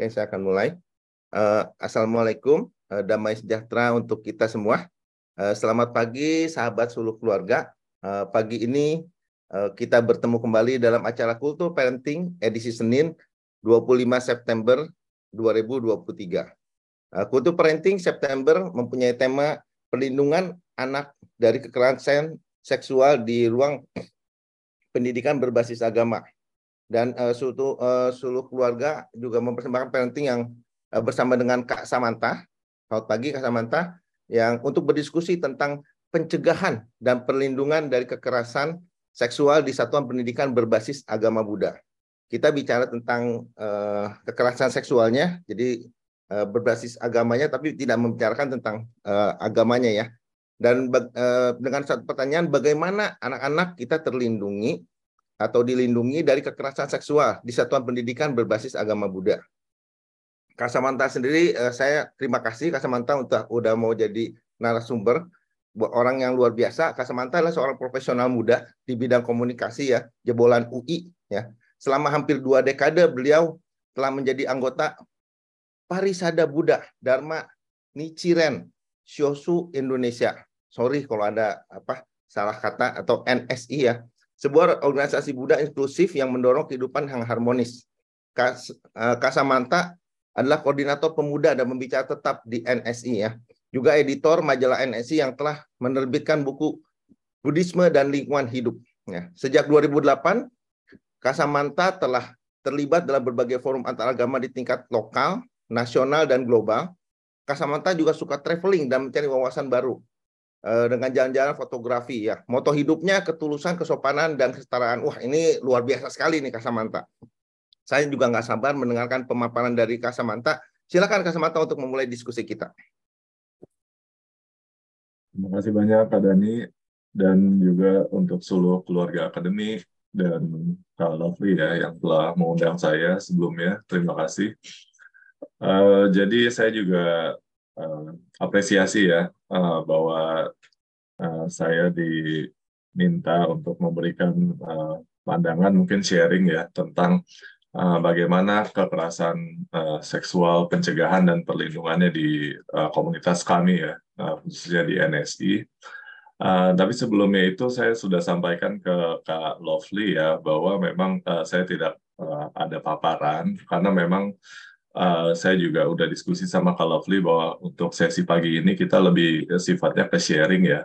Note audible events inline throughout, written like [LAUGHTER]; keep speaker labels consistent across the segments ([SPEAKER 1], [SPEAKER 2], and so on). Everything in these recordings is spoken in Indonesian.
[SPEAKER 1] Oke, saya akan mulai. Uh, Assalamualaikum, uh, damai sejahtera untuk kita semua. Uh, selamat pagi, sahabat seluruh keluarga. Uh, pagi ini uh, kita bertemu kembali dalam acara Kultur Parenting edisi Senin 25 September 2023. Uh, Kultur Parenting September mempunyai tema perlindungan anak dari kekerasan seksual di ruang pendidikan berbasis agama dan uh, seluruh, uh, seluruh keluarga juga mempersembahkan parenting yang uh, bersama dengan Kak Samantha. Selamat pagi Kak Samantha yang untuk berdiskusi tentang pencegahan dan perlindungan dari kekerasan seksual di satuan pendidikan berbasis agama Buddha. Kita bicara tentang uh, kekerasan seksualnya, jadi uh, berbasis agamanya, tapi tidak membicarakan tentang uh, agamanya ya. Dan uh, dengan satu pertanyaan, bagaimana anak-anak kita terlindungi atau dilindungi dari kekerasan seksual di satuan pendidikan berbasis agama Buddha. Kasamanta sendiri, eh, saya terima kasih Kasamanta untuk udah mau jadi narasumber orang yang luar biasa. Kasamanta adalah seorang profesional muda di bidang komunikasi ya, jebolan UI ya. Selama hampir dua dekade beliau telah menjadi anggota Parisada Buddha Dharma Nichiren Shosu Indonesia. Sorry kalau ada apa salah kata atau NSI ya sebuah organisasi Buddha inklusif yang mendorong kehidupan yang harmonis. Kas, Kasamanta adalah koordinator pemuda dan pembicara tetap di NSI ya. Juga editor majalah NSI yang telah menerbitkan buku Buddhisme dan Lingkungan Hidup. Ya. Sejak 2008, Kasamanta telah terlibat dalam berbagai forum antaragama di tingkat lokal, nasional, dan global. Kasamanta juga suka traveling dan mencari wawasan baru. Eh, dengan jalan-jalan fotografi ya. Moto hidupnya ketulusan, kesopanan dan kesetaraan. Wah, ini luar biasa sekali nih Kasamanta. Saya juga nggak sabar mendengarkan pemaparan dari Kasamanta. Silakan Kasamanta untuk memulai diskusi kita.
[SPEAKER 2] Terima kasih banyak Kak Dani dan juga untuk seluruh keluarga akademi dan Kak Lovely ya yang telah mengundang saya sebelumnya. Terima kasih. Uh, jadi saya juga uh, apresiasi ya uh, bahwa uh, saya diminta untuk memberikan uh, pandangan mungkin sharing ya tentang uh, bagaimana kekerasan uh, seksual pencegahan dan perlindungannya di uh, komunitas kami ya uh, khususnya di NSI. Uh, tapi sebelumnya itu saya sudah sampaikan ke Kak Lovely ya bahwa memang uh, saya tidak uh, ada paparan karena memang saya juga udah diskusi sama Kak Lovely bahwa untuk sesi pagi ini kita lebih sifatnya ke sharing ya.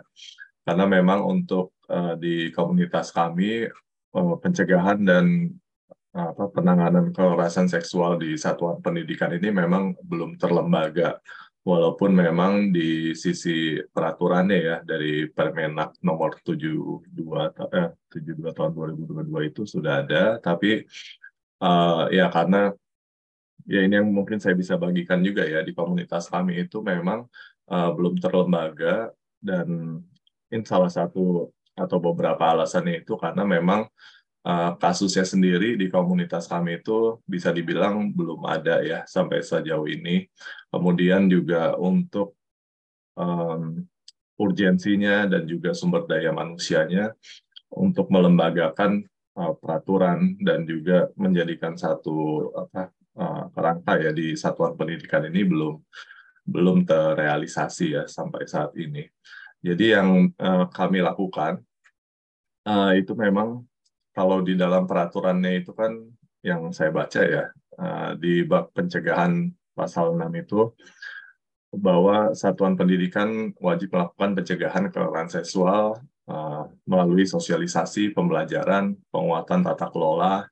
[SPEAKER 2] Karena memang untuk uh, di komunitas kami uh, pencegahan dan apa, penanganan kekerasan seksual di satuan pendidikan ini memang belum terlembaga. Walaupun memang di sisi peraturannya ya dari Permenak nomor 72 eh, 72 tahun 2022 itu sudah ada, tapi uh, ya karena ya ini yang mungkin saya bisa bagikan juga ya di komunitas kami itu memang uh, belum terlembaga dan ini salah satu atau beberapa alasannya itu karena memang uh, kasusnya sendiri di komunitas kami itu bisa dibilang belum ada ya sampai sejauh ini. Kemudian juga untuk um, urgensinya dan juga sumber daya manusianya untuk melembagakan uh, peraturan dan juga menjadikan satu apa kerangka ya di satuan pendidikan ini belum belum terrealisasi ya sampai saat ini. Jadi yang uh, kami lakukan uh, itu memang kalau di dalam peraturannya itu kan yang saya baca ya uh, di bab pencegahan pasal 6 itu bahwa satuan pendidikan wajib melakukan pencegahan kekerasan seksual uh, melalui sosialisasi, pembelajaran, penguatan tata kelola,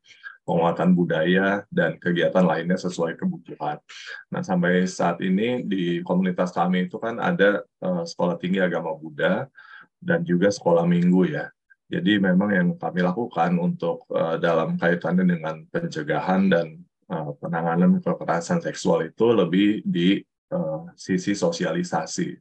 [SPEAKER 2] penguatan budaya, dan kegiatan lainnya sesuai kebutuhan. Nah, sampai saat ini di komunitas kami itu kan ada uh, sekolah tinggi agama Buddha dan juga sekolah minggu ya. Jadi memang yang kami lakukan untuk uh, dalam kaitannya dengan pencegahan dan uh, penanganan kekerasan seksual itu lebih di uh, sisi sosialisasi,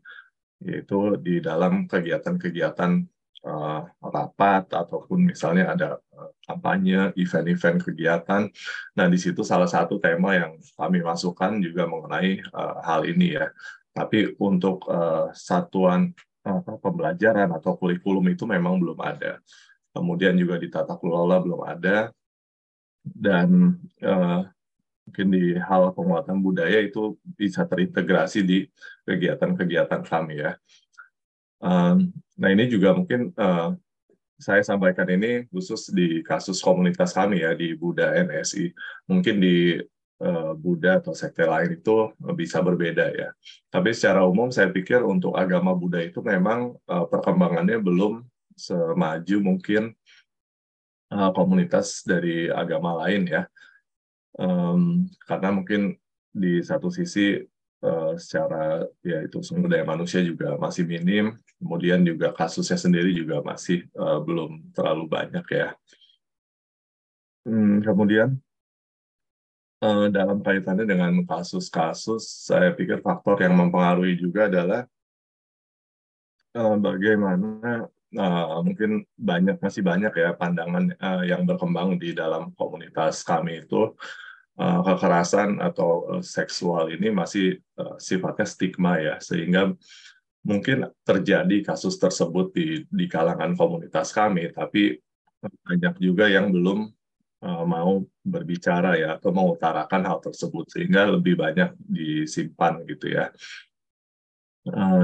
[SPEAKER 2] yaitu di dalam kegiatan-kegiatan uh, rapat ataupun misalnya ada uh, kampanye, event-event kegiatan. Nah, di situ salah satu tema yang kami masukkan juga mengenai uh, hal ini ya. Tapi untuk uh, satuan uh, pembelajaran atau kurikulum itu memang belum ada. Kemudian juga di tata kelola belum ada. Dan uh, mungkin di hal penguatan budaya itu bisa terintegrasi di kegiatan-kegiatan kami ya. Nah ini juga mungkin uh, saya sampaikan ini khusus di kasus komunitas kami ya di Buddha NSI. Mungkin di uh, Buddha atau sekte lain itu bisa berbeda ya. Tapi secara umum saya pikir untuk agama Buddha itu memang uh, perkembangannya belum semaju mungkin komunitas dari agama lain ya karena mungkin di satu sisi uh, secara ya itu sumber daya manusia juga masih minim, kemudian juga kasusnya sendiri juga masih uh, belum terlalu banyak ya. Hmm, kemudian uh, dalam kaitannya dengan kasus-kasus, saya pikir faktor yang mempengaruhi juga adalah bagaimana uh, mungkin banyak masih banyak ya pandangan uh, yang berkembang di dalam komunitas kami itu kekerasan atau uh, seksual ini masih uh, sifatnya stigma ya. Sehingga mungkin terjadi kasus tersebut di di kalangan komunitas kami. Tapi banyak juga yang belum mau berbicara ya atau mengutarakan hal tersebut. Sehingga lebih banyak disimpan gitu ya.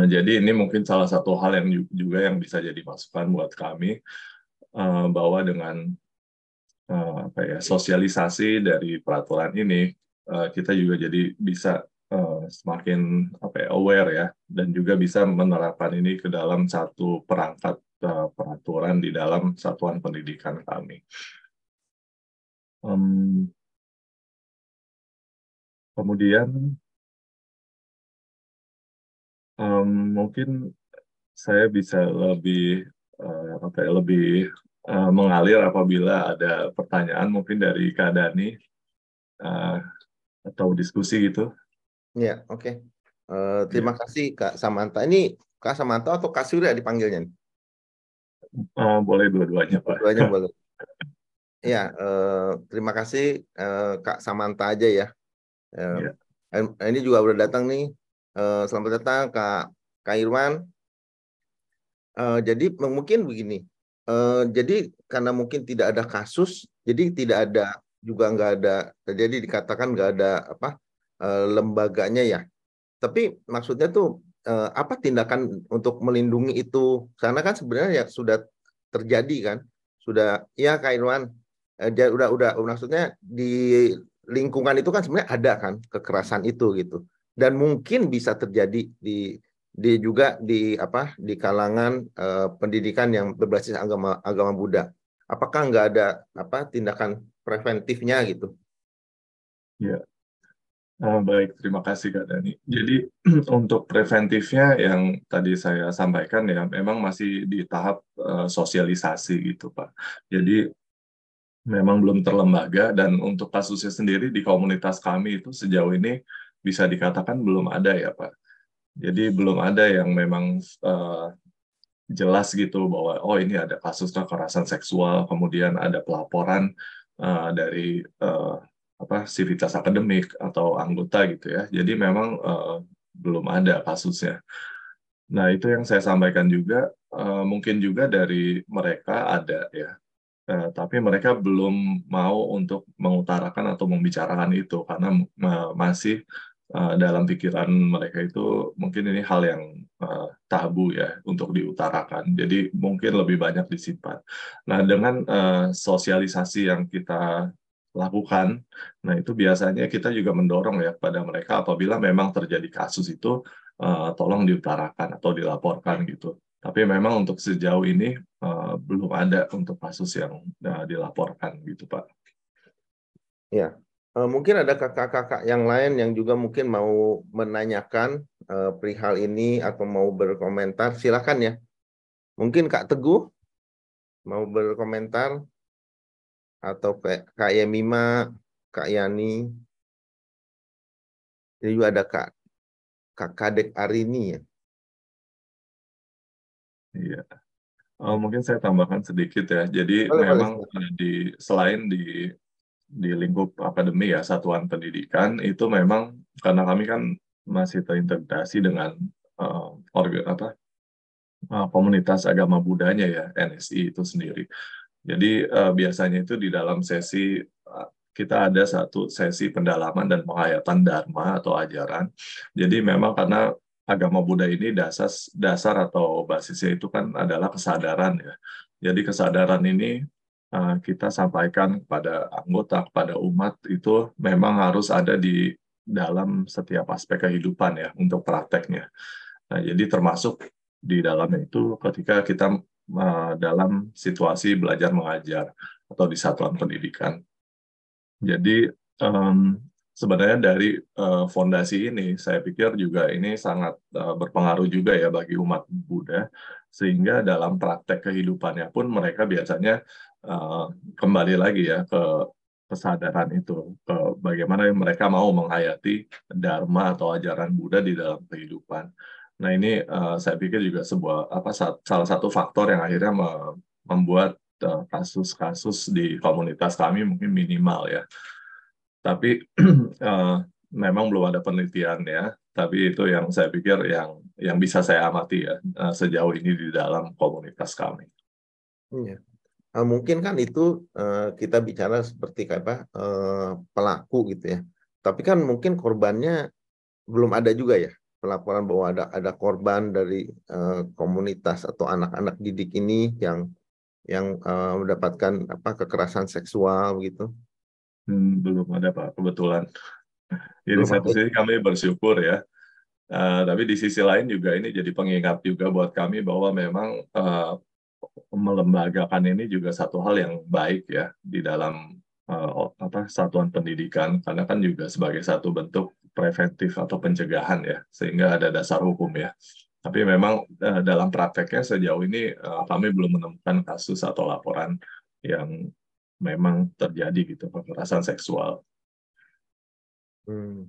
[SPEAKER 2] Jadi ini mungkin salah satu hal yang juga yang bisa jadi masukan buat kami bahwa dengan uh, apa ya sosialisasi dari peraturan ini uh, kita juga jadi bisa uh, semakin apa ya aware ya dan juga bisa menerapkan ini ke dalam satu perangkat peraturan di dalam satuan pendidikan kami. Kemudian mungkin saya bisa lebih apa ya lebih uh, mengalir apabila ada pertanyaan mungkin dari Kak Dani uh, atau diskusi gitu.
[SPEAKER 1] Ya, oke. Okay. Uh, eh, terima ya. kasih Kak Samanta. Ini Kak Samanta atau Kak Surya dipanggilnya?
[SPEAKER 2] Uh, boleh dua-duanya Pak.
[SPEAKER 1] Dua-duanya [LAUGHS] boleh. Ya, uh, terima kasih uh, Kak Samanta aja ya. Uh, ya. Ini juga udah datang nih. Uh, selamat datang Kak Kak Irwan. Uh, jadi mungkin begini, Uh, jadi karena mungkin tidak ada kasus, jadi tidak ada juga nggak ada jadi dikatakan nggak ada apa uh, lembaganya ya. Tapi maksudnya tuh uh, apa tindakan untuk melindungi itu? Karena kan sebenarnya ya sudah terjadi kan, sudah ya Kak Irwan, uh, udah udah maksudnya di lingkungan itu kan sebenarnya ada kan kekerasan itu gitu. Dan mungkin bisa terjadi di di juga di apa di kalangan uh, pendidikan yang berbasis agama agama Buddha. Apakah nggak ada apa tindakan preventifnya gitu?
[SPEAKER 2] Ya, uh, baik terima kasih Kak Dani. Jadi [CLEARS THROAT] untuk preventifnya yang tadi saya sampaikan ya memang masih di tahap uh, sosialisasi gitu Pak. Jadi memang belum terlembaga dan untuk kasusnya sendiri di komunitas kami itu sejauh ini bisa dikatakan belum ada ya Pak jadi belum ada yang memang uh, jelas gitu bahwa oh ini ada kasus kekerasan seksual, kemudian ada pelaporan uh, dari uh, apa sivitas akademik atau anggota gitu ya. Jadi memang uh, belum ada kasusnya. Nah itu yang saya sampaikan juga uh, mungkin juga dari mereka ada ya. Uh, tapi mereka belum mau untuk mengutarakan atau membicarakan itu karena uh, masih uh, dalam pikiran mereka itu mungkin ini hal yang uh, tabu ya untuk diutarakan. Jadi mungkin lebih banyak disimpan. Nah dengan uh, sosialisasi yang kita lakukan, nah itu biasanya kita juga mendorong ya pada mereka apabila memang terjadi kasus itu uh, tolong diutarakan atau dilaporkan gitu. Tapi memang untuk sejauh ini uh, belum ada untuk kasus yang uh, dilaporkan gitu Pak.
[SPEAKER 1] Ya, mungkin ada kakak-kakak yang lain yang juga mungkin mau menanyakan uh, perihal ini atau mau berkomentar, silakan ya. Mungkin Kak Teguh mau berkomentar atau Kak Yemima, Kak Yani. Jadi juga ada Kak Kak Kadek Arini ya.
[SPEAKER 2] Iya. Oh, mungkin saya tambahkan sedikit ya. Jadi boleh, memang boleh. di selain di di lingkup akademi ya satuan pendidikan itu memang karena kami kan masih terintegrasi dengan uh, orga, apa uh, komunitas agama Budanya ya NSI itu sendiri. Jadi uh, biasanya itu di dalam sesi kita ada satu sesi pendalaman dan penghayatan dharma atau ajaran. Jadi memang karena agama Buddha ini dasar dasar atau basisnya itu kan adalah kesadaran ya. Jadi kesadaran ini kita sampaikan kepada anggota, kepada umat itu memang harus ada di dalam setiap aspek kehidupan ya untuk prakteknya. Nah, jadi termasuk di dalamnya itu ketika kita uh, dalam situasi belajar mengajar atau di satuan pendidikan. Jadi um, sebenarnya dari uh, fondasi ini saya pikir juga ini sangat uh, berpengaruh juga ya bagi umat Buddha sehingga dalam praktek kehidupannya pun mereka biasanya uh, kembali lagi ya ke kesadaran itu ke bagaimana mereka mau menghayati dharma atau ajaran Buddha di dalam kehidupan. Nah ini uh, saya pikir juga sebuah apa salah satu faktor yang akhirnya membuat Eh, kasus-kasus di komunitas kami mungkin minimal ya. Tapi uh, [CLEARS THROAT] memang belum ada penelitian ya. Tapi itu yang saya pikir yang yang bisa saya amati ya uh, sejauh ini di dalam komunitas kami.
[SPEAKER 1] Iya. Uh, mungkin kan itu uh, kita bicara seperti kayak apa uh, pelaku gitu ya. Tapi kan mungkin korbannya belum ada juga ya pelaporan bahwa ada ada korban dari uh, komunitas atau anak-anak didik ini yang yang uh, mendapatkan apa kekerasan seksual gitu?
[SPEAKER 2] Hmm, belum ada pak kebetulan. Jadi belum satu sisi kami bersyukur ya, uh, tapi di sisi lain juga ini jadi pengingat juga buat kami bahwa memang uh, melembagakan ini juga satu hal yang baik ya di dalam uh, apa satuan pendidikan karena kan juga sebagai satu bentuk preventif atau pencegahan ya sehingga ada dasar hukum ya tapi memang uh, dalam prakteknya sejauh ini uh, kami belum menemukan kasus atau laporan yang memang terjadi gitu kekerasan seksual.
[SPEAKER 1] Hmm.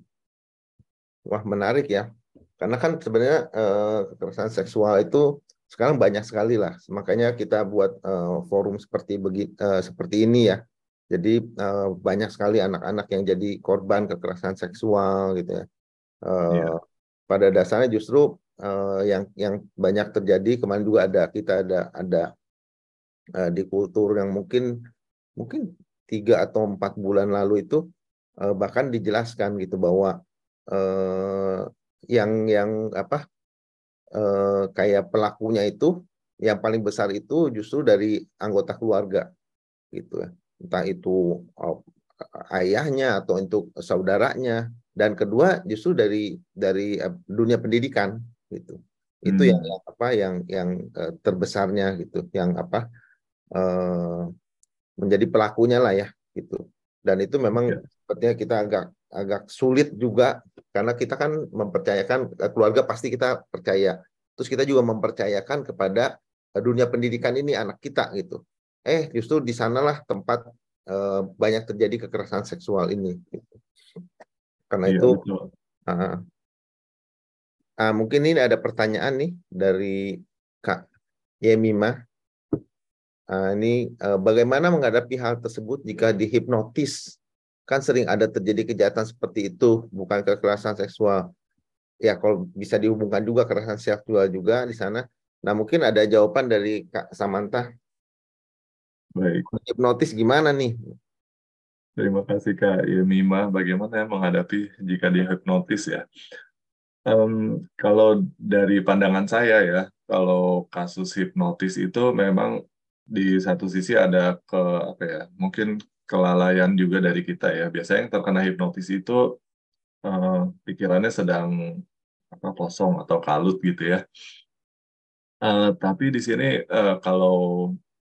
[SPEAKER 1] Wah menarik ya, karena kan sebenarnya uh, kekerasan seksual itu sekarang banyak sekali lah, makanya kita buat uh, forum seperti begi, uh, seperti ini ya. Jadi uh, banyak sekali anak-anak yang jadi korban kekerasan seksual gitu ya. Uh, yeah. Pada dasarnya justru uh, yang yang banyak terjadi kemarin juga ada kita ada ada uh, di kultur yang mungkin mungkin tiga atau empat bulan lalu itu uh, bahkan dijelaskan gitu bahwa uh, yang yang apa uh, kayak pelakunya itu yang paling besar itu justru dari anggota keluarga gitu ya. Entah itu uh, ayahnya atau untuk saudaranya. Dan kedua justru dari dari dunia pendidikan gitu. Itu hmm. yang, apa yang yang uh, terbesarnya gitu. Yang apa menjadi pelakunya lah ya gitu. Dan itu memang ya. sepertinya kita agak agak sulit juga karena kita kan mempercayakan eh, keluarga pasti kita percaya terus kita juga mempercayakan kepada dunia pendidikan ini anak kita gitu eh justru di sanalah tempat uh, banyak terjadi kekerasan seksual ini gitu. karena ya, itu uh, Uh, mungkin ini ada pertanyaan nih dari Kak Yemima. Uh, ini uh, bagaimana menghadapi hal tersebut jika dihipnotis? Kan sering ada terjadi kejahatan seperti itu, bukan kekerasan seksual. Ya, kalau bisa dihubungkan juga kekerasan seksual juga di sana. Nah, mungkin ada jawaban dari Kak Samantha.
[SPEAKER 2] Baik.
[SPEAKER 1] Hipnotis gimana nih?
[SPEAKER 2] Terima kasih Kak Yemima. Bagaimana menghadapi jika dihipnotis ya? Um, kalau dari pandangan saya ya, kalau kasus hipnotis itu memang di satu sisi ada ke apa ya, mungkin kelalaian juga dari kita ya. Biasanya yang terkena hipnotis itu uh, pikirannya sedang apa kosong atau kalut gitu ya. Uh, tapi di sini uh, kalau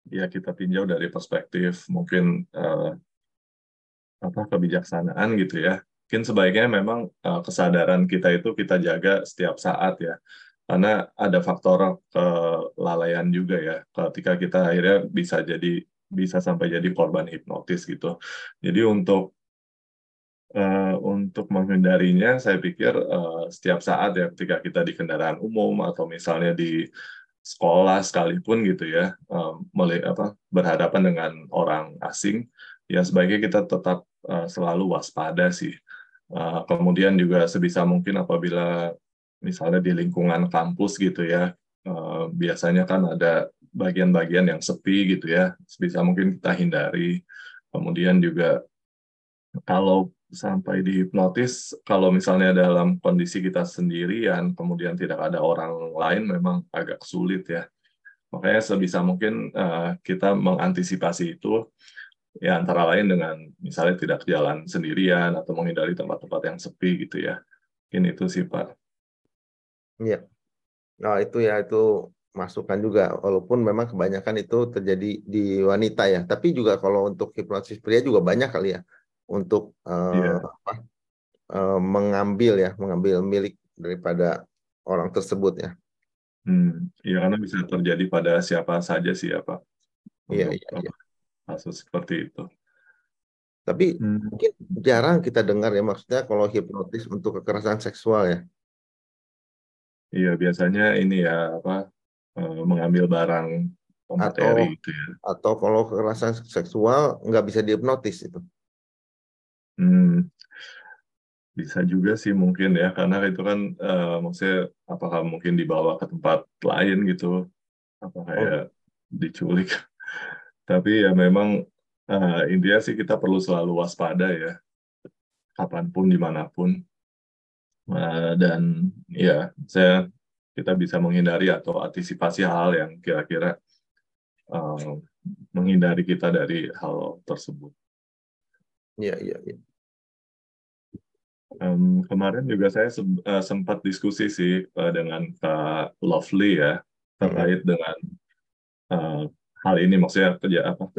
[SPEAKER 2] ya kita tinjau dari perspektif mungkin uh, apa kebijaksanaan gitu ya mungkin sebaiknya memang uh, kesadaran kita itu kita jaga setiap saat ya karena ada faktor kelalaian juga ya ketika kita akhirnya bisa jadi bisa sampai jadi korban hipnotis gitu. Jadi untuk uh, untuk menghindarinya saya pikir uh, setiap saat ya ketika kita di kendaraan umum atau misalnya di sekolah sekalipun gitu ya um, apa berhadapan dengan orang asing ya sebaiknya kita tetap uh, selalu waspada sih. Eh, kemudian juga sebisa mungkin apabila misalnya di lingkungan kampus gitu ya, eh, biasanya kan ada bagian-bagian yang sepi gitu ya, sebisa mungkin kita hindari. Kemudian juga kalau sampai dihipnotis, kalau misalnya dalam kondisi kita sendirian, kemudian tidak ada orang lain, memang agak sulit ya. Makanya sebisa mungkin uh, kita mengantisipasi itu ya antara lain dengan misalnya tidak jalan sendirian atau menghindari tempat-tempat yang sepi gitu ya. Ini itu sih Pak.
[SPEAKER 1] Iya. Nah itu ya itu masukan juga walaupun memang kebanyakan itu terjadi di wanita ya tapi juga kalau untuk hipnosis pria juga banyak kali ya untuk uh, yeah. apa, uh, mengambil ya mengambil milik daripada orang tersebut ya
[SPEAKER 2] Hmm, ya karena bisa terjadi pada siapa saja sih ya Pak.
[SPEAKER 1] Iya, iya, iya.
[SPEAKER 2] Kasus seperti itu.
[SPEAKER 1] Tapi hmm. mungkin jarang kita dengar ya maksudnya kalau hipnotis untuk kekerasan seksual ya.
[SPEAKER 2] Iya, biasanya ini ya apa mengambil barang materi atau,
[SPEAKER 1] gitu ya. Atau kalau kekerasan seksual nggak bisa dihipnotis itu.
[SPEAKER 2] Hmm, bisa juga sih mungkin ya, karena itu kan uh, maksudnya apakah mungkin dibawa ke tempat lain gitu, apa kayak oh. diculik. [LAUGHS] Tapi ya memang uh, intinya sih kita perlu selalu waspada ya, kapan pun, di mana pun. Uh, dan ya, saya kita bisa menghindari atau antisipasi hal yang kira-kira uh, menghindari kita dari hal tersebut.
[SPEAKER 1] Iya, iya, iya.
[SPEAKER 2] Um, kemarin juga saya se uh, sempat diskusi sih uh, dengan Kak Lovely ya terkait hmm. dengan uh, hal ini maksudnya kerja apa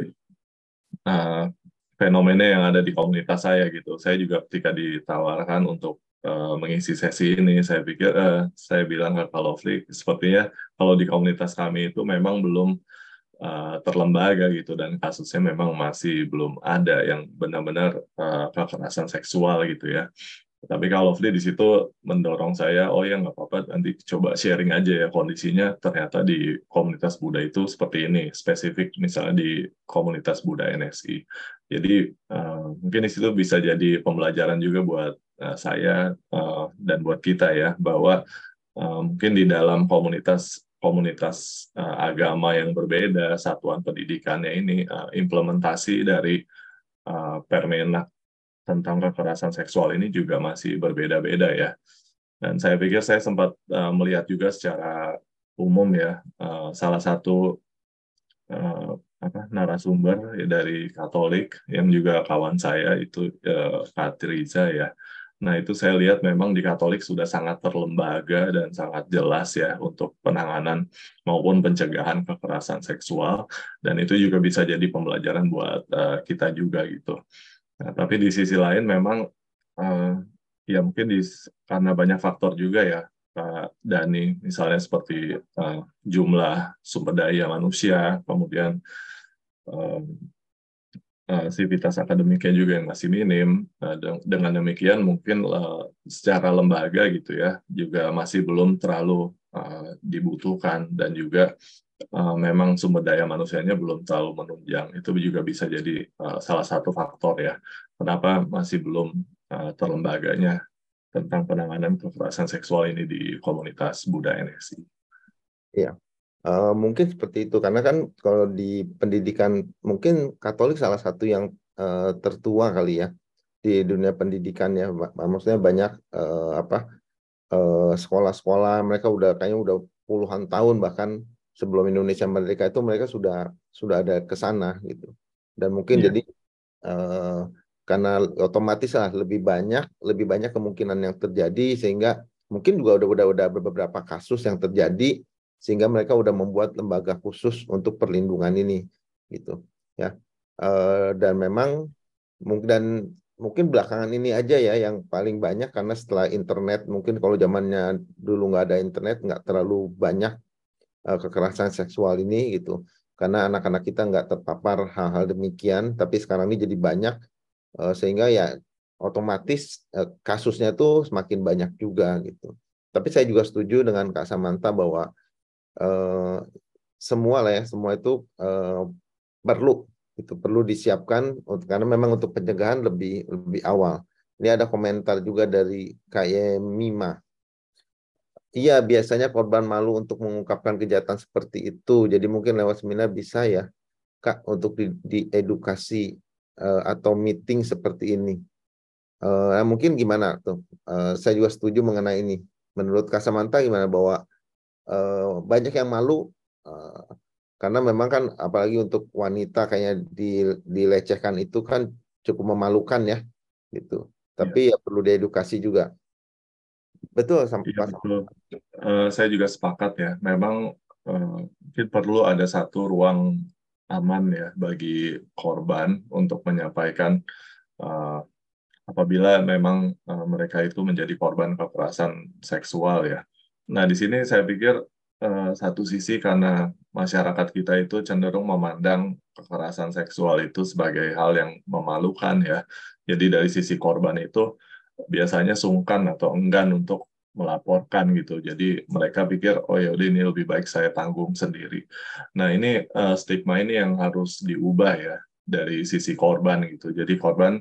[SPEAKER 2] uh, fenomena yang ada di komunitas saya gitu. Saya juga ketika ditawarkan untuk uh, mengisi sesi ini, saya pikir uh, saya bilang ke Kak Lovely sepertinya kalau di komunitas kami itu memang belum uh, terlembaga gitu dan kasusnya memang masih belum ada yang benar-benar uh, kekerasan seksual gitu ya. Tapi kalau Lovely di situ mendorong saya, oh ya nggak apa-apa, nanti coba sharing aja ya kondisinya. Ternyata di komunitas Buddha itu seperti ini, spesifik misalnya di komunitas Buddha NSI. Jadi uh, mungkin di situ bisa jadi pembelajaran juga buat saya uh, dan buat kita ya, bahwa uh, mungkin di dalam komunitas komunitas agama yang berbeda, satuan pendidikannya ini implementasi dari Permenak tentang kekerasan seksual ini juga masih berbeda-beda ya. Dan saya pikir saya sempat melihat juga secara umum ya salah satu apa narasumber dari Katolik yang juga kawan saya itu Katriza ya. Nah itu saya lihat memang di Katolik sudah sangat terlembaga dan sangat jelas ya untuk penanganan maupun pencegahan kekerasan seksual dan itu juga bisa jadi pembelajaran buat uh, kita juga gitu. Nah, tapi di sisi lain memang uh, ya mungkin di, karena banyak faktor juga ya Pak Dani, misalnya seperti uh, jumlah sumber daya manusia, kemudian uh, sivitas akademiknya juga yang masih minim. Uh, dengan demikian mungkin uh, secara lembaga gitu ya juga masih belum terlalu uh, dibutuhkan dan juga memang sumber daya manusianya belum terlalu menunjang. Itu juga bisa jadi salah satu faktor ya, kenapa masih belum terlembaganya tentang penanganan kekerasan seksual ini di komunitas Buddha NSI.
[SPEAKER 1] Iya, uh, mungkin seperti itu. Karena kan kalau di pendidikan mungkin Katolik salah satu yang uh, tertua kali ya di dunia pendidikan ya, maksudnya banyak uh, apa sekolah-sekolah. Mereka udah kayaknya udah puluhan tahun bahkan sebelum Indonesia merdeka itu mereka sudah sudah ada ke sana gitu. Dan mungkin yeah. jadi uh, karena otomatis lah lebih banyak lebih banyak kemungkinan yang terjadi sehingga mungkin juga udah udah udah beberapa kasus yang terjadi sehingga mereka udah membuat lembaga khusus untuk perlindungan ini gitu ya. Uh, dan memang mungkin dan mungkin belakangan ini aja ya yang paling banyak karena setelah internet mungkin kalau zamannya dulu nggak ada internet nggak terlalu banyak uh, kekerasan seksual ini gitu. Karena anak-anak kita nggak terpapar hal-hal demikian tapi sekarang ini jadi banyak uh, sehingga ya otomatis uh, kasusnya tuh semakin banyak juga gitu. Tapi saya juga setuju dengan Kak Samantha bahwa uh, semua lah ya semua itu uh, perlu itu perlu disiapkan karena memang untuk pencegahan lebih lebih awal ini ada komentar juga dari Kak Mima Iya, biasanya korban malu untuk mengungkapkan kejahatan seperti itu. Jadi mungkin lewat seminar bisa ya, Kak, untuk di, diedukasi uh, atau meeting seperti ini. Uh, mungkin gimana tuh? Uh, saya juga setuju mengenai ini. Menurut Kasamanta gimana bahwa uh, banyak yang malu uh, karena memang kan apalagi untuk wanita kayaknya di, dilecehkan itu kan cukup memalukan ya gitu. Tapi ya, ya perlu diedukasi juga. Betul
[SPEAKER 2] sampai ya, betul. Uh, saya juga sepakat ya. Memang uh, mungkin perlu ada satu ruang aman ya bagi korban untuk menyampaikan uh, apabila memang uh, mereka itu menjadi korban kekerasan seksual ya. Nah di sini saya pikir uh, satu sisi karena masyarakat kita itu cenderung memandang kekerasan seksual itu sebagai hal yang memalukan ya. Jadi dari sisi korban itu biasanya sungkan atau enggan untuk melaporkan gitu. Jadi mereka pikir oh ya ini lebih baik saya tanggung sendiri. Nah ini uh, stigma ini yang harus diubah ya dari sisi korban gitu. Jadi korban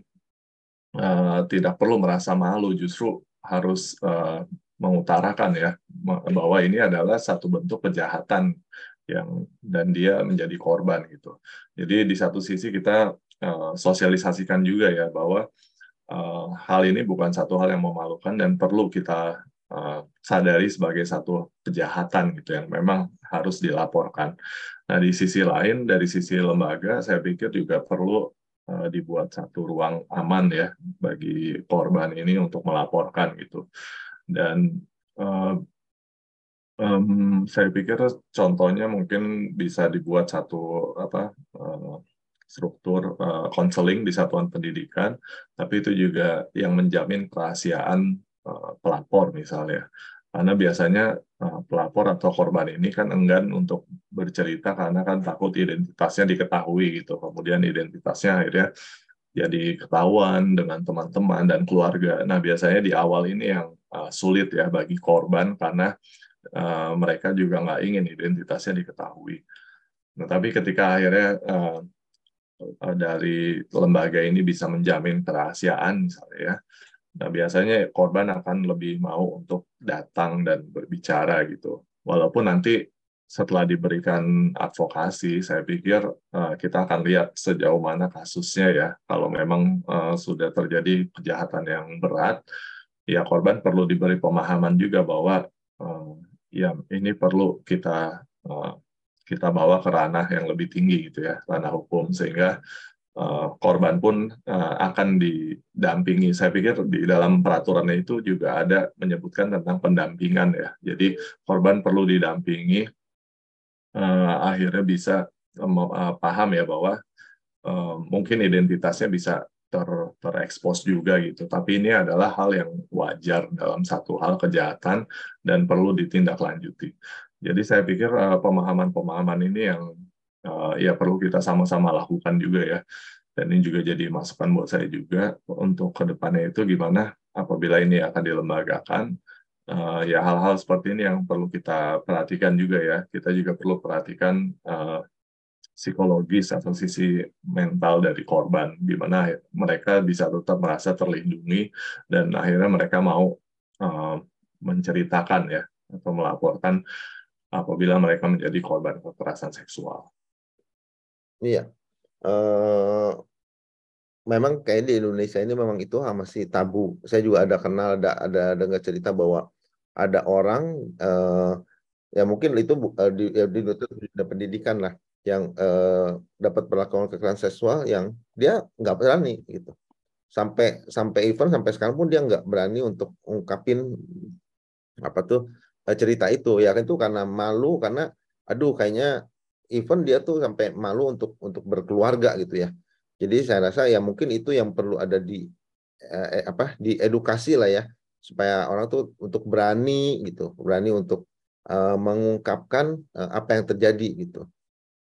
[SPEAKER 2] uh, tidak perlu merasa malu, justru harus uh, mengutarakan ya bahwa ini adalah satu bentuk kejahatan yang dan dia menjadi korban gitu. Jadi di satu sisi kita uh, sosialisasikan juga ya bahwa uh, hal ini bukan satu hal yang memalukan dan perlu kita uh, sadari sebagai satu kejahatan gitu yang memang harus dilaporkan. Nah di sisi lain dari sisi lembaga saya pikir juga perlu dibuat satu ruang aman ya bagi korban ini untuk melaporkan gitu. Dan uh, um, saya pikir contohnya mungkin bisa dibuat satu apa uh, struktur konseling uh, di satuan pendidikan, tapi itu juga yang menjamin kerahasiaan Eh, pelapor misalnya. Karena biasanya eh, pelapor atau korban ini kan enggan untuk bercerita karena kan takut identitasnya diketahui gitu. Kemudian identitasnya akhirnya jadi ketahuan dengan teman-teman dan keluarga. Nah biasanya di awal ini yang uh, sulit ya bagi korban karena uh, mereka juga nggak ingin identitasnya diketahui. Nah tapi ketika akhirnya uh, dari lembaga ini bisa menjamin kerahasiaan misalnya ya, Nah, biasanya korban akan lebih mau untuk datang dan berbicara gitu. Walaupun nanti setelah diberikan advokasi, saya pikir uh, kita akan lihat sejauh mana kasusnya ya. Kalau memang uh, sudah terjadi kejahatan yang berat, ya korban perlu diberi pemahaman juga bahwa uh, ya ini perlu kita uh, kita bawa ke ranah yang lebih tinggi gitu ya, ranah hukum sehingga Eh, korban pun uh, akan didampingi. Saya pikir di dalam peraturannya itu juga ada menyebutkan tentang pendampingan ya. Jadi korban perlu didampingi, uh, akhirnya bisa uh, paham ya bahwa uh, mungkin identitasnya bisa ter terekspos juga gitu. Tapi ini adalah hal yang wajar dalam satu hal kejahatan dan perlu ditindaklanjuti. Jadi saya pikir pemahaman-pemahaman uh, ini yang uh, ya perlu kita sama-sama lakukan juga ya. Dan ini juga jadi masukan buat saya juga untuk ke depannya itu gimana apabila ini akan dilembagakan, uh, ya hal-hal seperti ini yang perlu kita perhatikan juga ya. Kita juga perlu perhatikan uh, psikologis atau sisi mental dari korban, gimana mereka bisa tetap merasa terlindungi dan akhirnya mereka mau uh, menceritakan ya atau melaporkan apabila mereka menjadi korban kekerasan seksual.
[SPEAKER 1] Iya. Uh, memang kayak di Indonesia ini memang itu masih tabu. Saya juga ada kenal, ada ada dengar cerita bahwa ada orang uh, ya mungkin itu uh, di, ya, di, di pendidikan lah yang uh, dapat perlakuan kekerasan seksual yang dia nggak berani gitu. Sampai sampai event sampai sekarang pun dia nggak berani untuk ungkapin apa tuh cerita itu ya kan itu karena malu karena aduh kayaknya even dia tuh sampai malu untuk untuk berkeluarga gitu ya. Jadi saya rasa ya mungkin itu yang perlu ada di eh, eh apa di edukasi lah ya supaya orang tuh untuk berani gitu, berani untuk uh, mengungkapkan uh, apa yang terjadi gitu.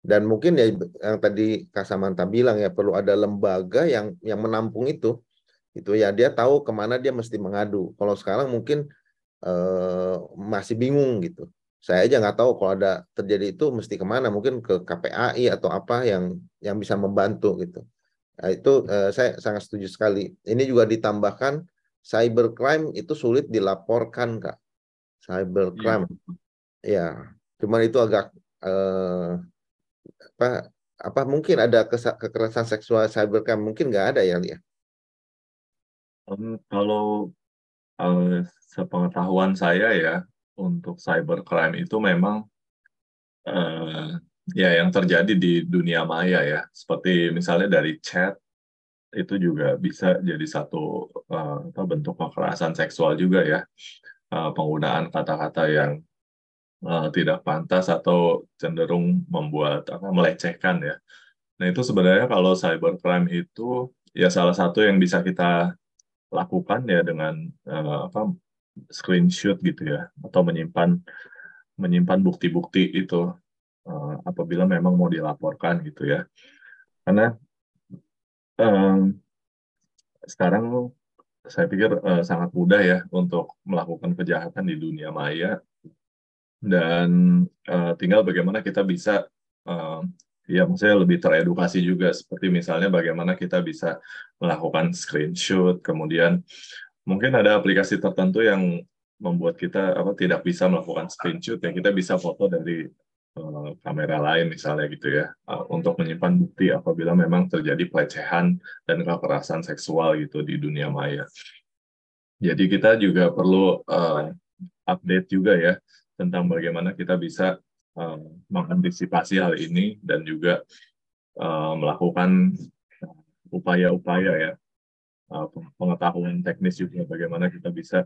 [SPEAKER 1] Dan mungkin ya yang tadi Kasamanta bilang ya perlu ada lembaga yang yang menampung itu. Itu ya dia tahu ke mana dia mesti mengadu. Kalau sekarang mungkin uh, masih bingung gitu. Saya aja nggak tahu kalau ada terjadi itu mesti ke mana. Mungkin ke KPAI atau apa yang yang bisa membantu gitu. Nah, itu eh, saya sangat setuju sekali. Ini juga ditambahkan cybercrime itu sulit dilaporkan kak. Cybercrime. Ya, ya. cuman itu agak eh, apa apa mungkin ada kekerasan seksual cybercrime mungkin nggak ada ya Lia?
[SPEAKER 2] Um, kalau uh, sepengetahuan saya ya untuk cybercrime itu memang uh, ya yang terjadi di dunia maya ya seperti misalnya dari chat itu juga bisa jadi satu uh, bentuk kekerasan seksual juga ya uh, penggunaan kata-kata yang uh, tidak pantas atau cenderung membuat apa melecehkan ya. Nah itu sebenarnya kalau cybercrime itu ya salah satu yang bisa kita lakukan ya dengan uh, apa screenshot gitu ya atau menyimpan menyimpan bukti-bukti itu uh, apabila memang mau dilaporkan gitu ya. Karena um, sekarang saya pikir uh, sangat mudah ya untuk melakukan kejahatan di dunia maya dan uh, tinggal bagaimana kita bisa uh, ya maksudnya lebih teredukasi juga seperti misalnya bagaimana kita bisa melakukan screenshot kemudian mungkin ada aplikasi tertentu yang membuat kita apa tidak bisa melakukan screenshot ya kita bisa foto dari uh, kamera lain misalnya gitu ya untuk menyimpan bukti apabila memang terjadi pelecehan dan kekerasan seksual gitu di dunia maya. Jadi kita juga perlu uh, update juga ya tentang bagaimana kita bisa uh, mengantisipasi hal ini dan juga uh, melakukan upaya-upaya ya uh, pengetahuan teknis juga bagaimana kita bisa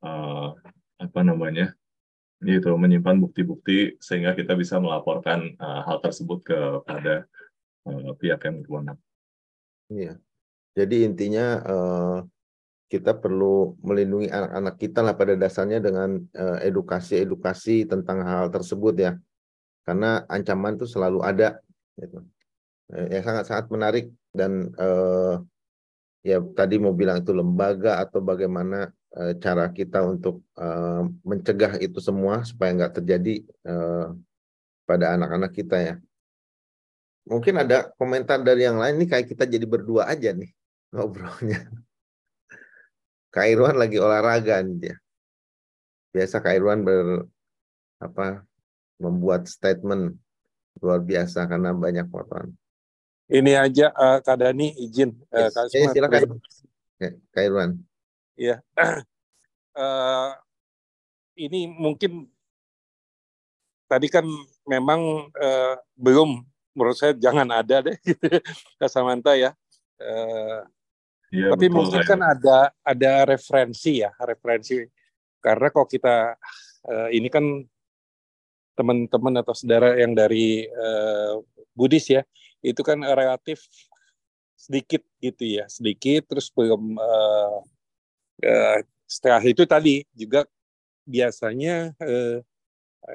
[SPEAKER 2] uh, apa namanya itu menyimpan bukti-bukti sehingga kita bisa melaporkan uh, hal tersebut kepada uh, pihak yang berwenang.
[SPEAKER 1] Iya. Jadi intinya uh, kita perlu melindungi anak-anak kita lah pada dasarnya dengan eh, edukasi-edukasi tentang hal tersebut ya. Karena ancaman itu selalu ada gitu. Yang sangat-sangat menarik dan eh, ya tadi mau bilang itu lembaga atau bagaimana eh, cara kita untuk eh, mencegah itu semua supaya nggak terjadi eh, pada anak-anak kita ya. Mungkin ada komentar dari yang lain nih kayak kita jadi berdua aja nih ngobrolnya Kak Irwan lagi olahraga nih dia. Biasa Kak Irwan ber apa membuat statement luar biasa karena banyak potongan.
[SPEAKER 3] Ini aja uh, Kak Dani izin
[SPEAKER 1] uh, Kak yes, silakan. Kak Irwan.
[SPEAKER 3] Iya. uh, [CLEARS THROAT] ini mungkin tadi kan memang uh, belum menurut saya jangan ada deh gitu [LAUGHS] Kak Samanta ya. Uh, Ya, Tapi betul, mungkin kan ada ada referensi ya, referensi. Karena kalau kita uh, ini kan teman-teman atau saudara yang dari uh, Buddhis ya, itu kan relatif sedikit gitu ya, sedikit terus belum uh, uh, setelah itu tadi juga biasanya uh,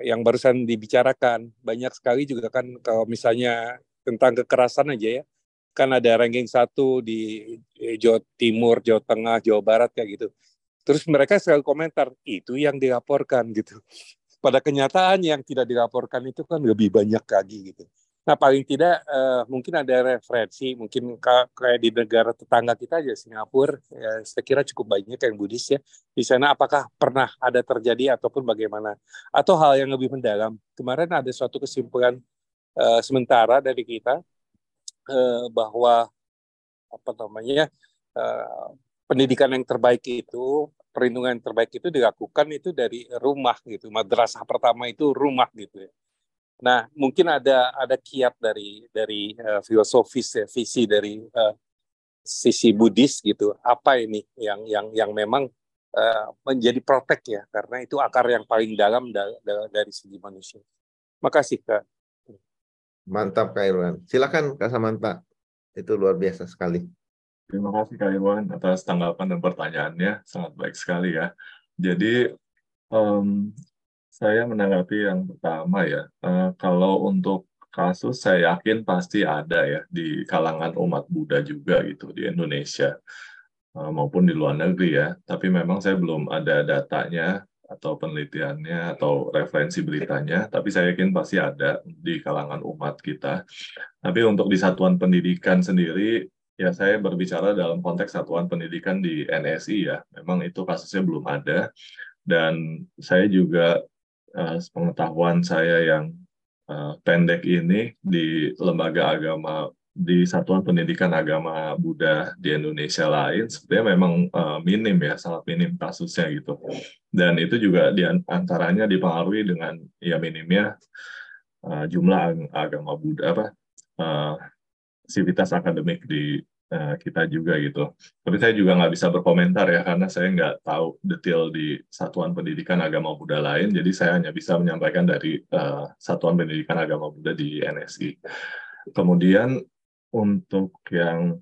[SPEAKER 3] yang barusan dibicarakan banyak sekali juga kan kalau misalnya tentang kekerasan aja ya kan ada ranking satu di Jawa Timur, Jawa Tengah, Jawa Barat kayak gitu. Terus mereka selalu komentar itu yang dilaporkan gitu. Pada kenyataan yang tidak dilaporkan itu kan lebih banyak lagi gitu. Nah paling tidak uh, mungkin ada referensi, mungkin kayak di negara tetangga kita aja Singapura, ya, saya kira cukup banyak yang Buddhis ya. Di sana apakah pernah ada terjadi ataupun bagaimana? Atau hal yang lebih mendalam. Kemarin ada suatu kesimpulan uh, sementara dari kita eh, bahwa apa namanya eh, pendidikan yang terbaik itu perlindungan yang terbaik itu dilakukan itu dari rumah gitu. Madrasah pertama itu rumah gitu ya. Nah mungkin ada ada kiat dari dari uh, filosofis ya, visi dari uh, sisi Buddhis gitu. Apa ini yang yang yang memang uh, menjadi protek ya? Karena itu akar yang paling dalam da, da, dari segi manusia. Makasih kak
[SPEAKER 1] Mantap Kak Irwan. Silakan Kak Samanta. Itu luar biasa sekali.
[SPEAKER 2] Terima kasih Kak Irwan atas tanggapan dan pertanyaannya. Sangat baik sekali ya. Jadi um, saya menanggapi yang pertama ya. Uh, kalau untuk kasus saya yakin pasti ada ya di kalangan umat Buddha juga gitu di Indonesia uh, maupun di luar negeri ya. Tapi memang saya belum ada datanya atau penelitiannya atau referensi beritanya, tapi saya yakin pasti ada di kalangan umat kita. Tapi untuk di satuan pendidikan sendiri, ya saya berbicara dalam konteks satuan pendidikan di NSI ya, memang itu kasusnya belum ada. Dan saya juga, uh, pengetahuan saya yang uh, pendek ini di lembaga agama di satuan pendidikan agama Buddha di Indonesia lain sebenarnya memang uh, minim ya sangat minim kasusnya gitu. Dan itu juga di antaranya dipengaruhi dengan ya minimnya uh, jumlah agama Buddha apa uh, sivitas akademik di uh, kita juga gitu. Tapi saya juga nggak bisa berkomentar ya karena saya nggak tahu detail di satuan pendidikan agama Buddha lain. Jadi saya hanya bisa menyampaikan dari uh, satuan pendidikan agama Buddha di NSI kemudian untuk yang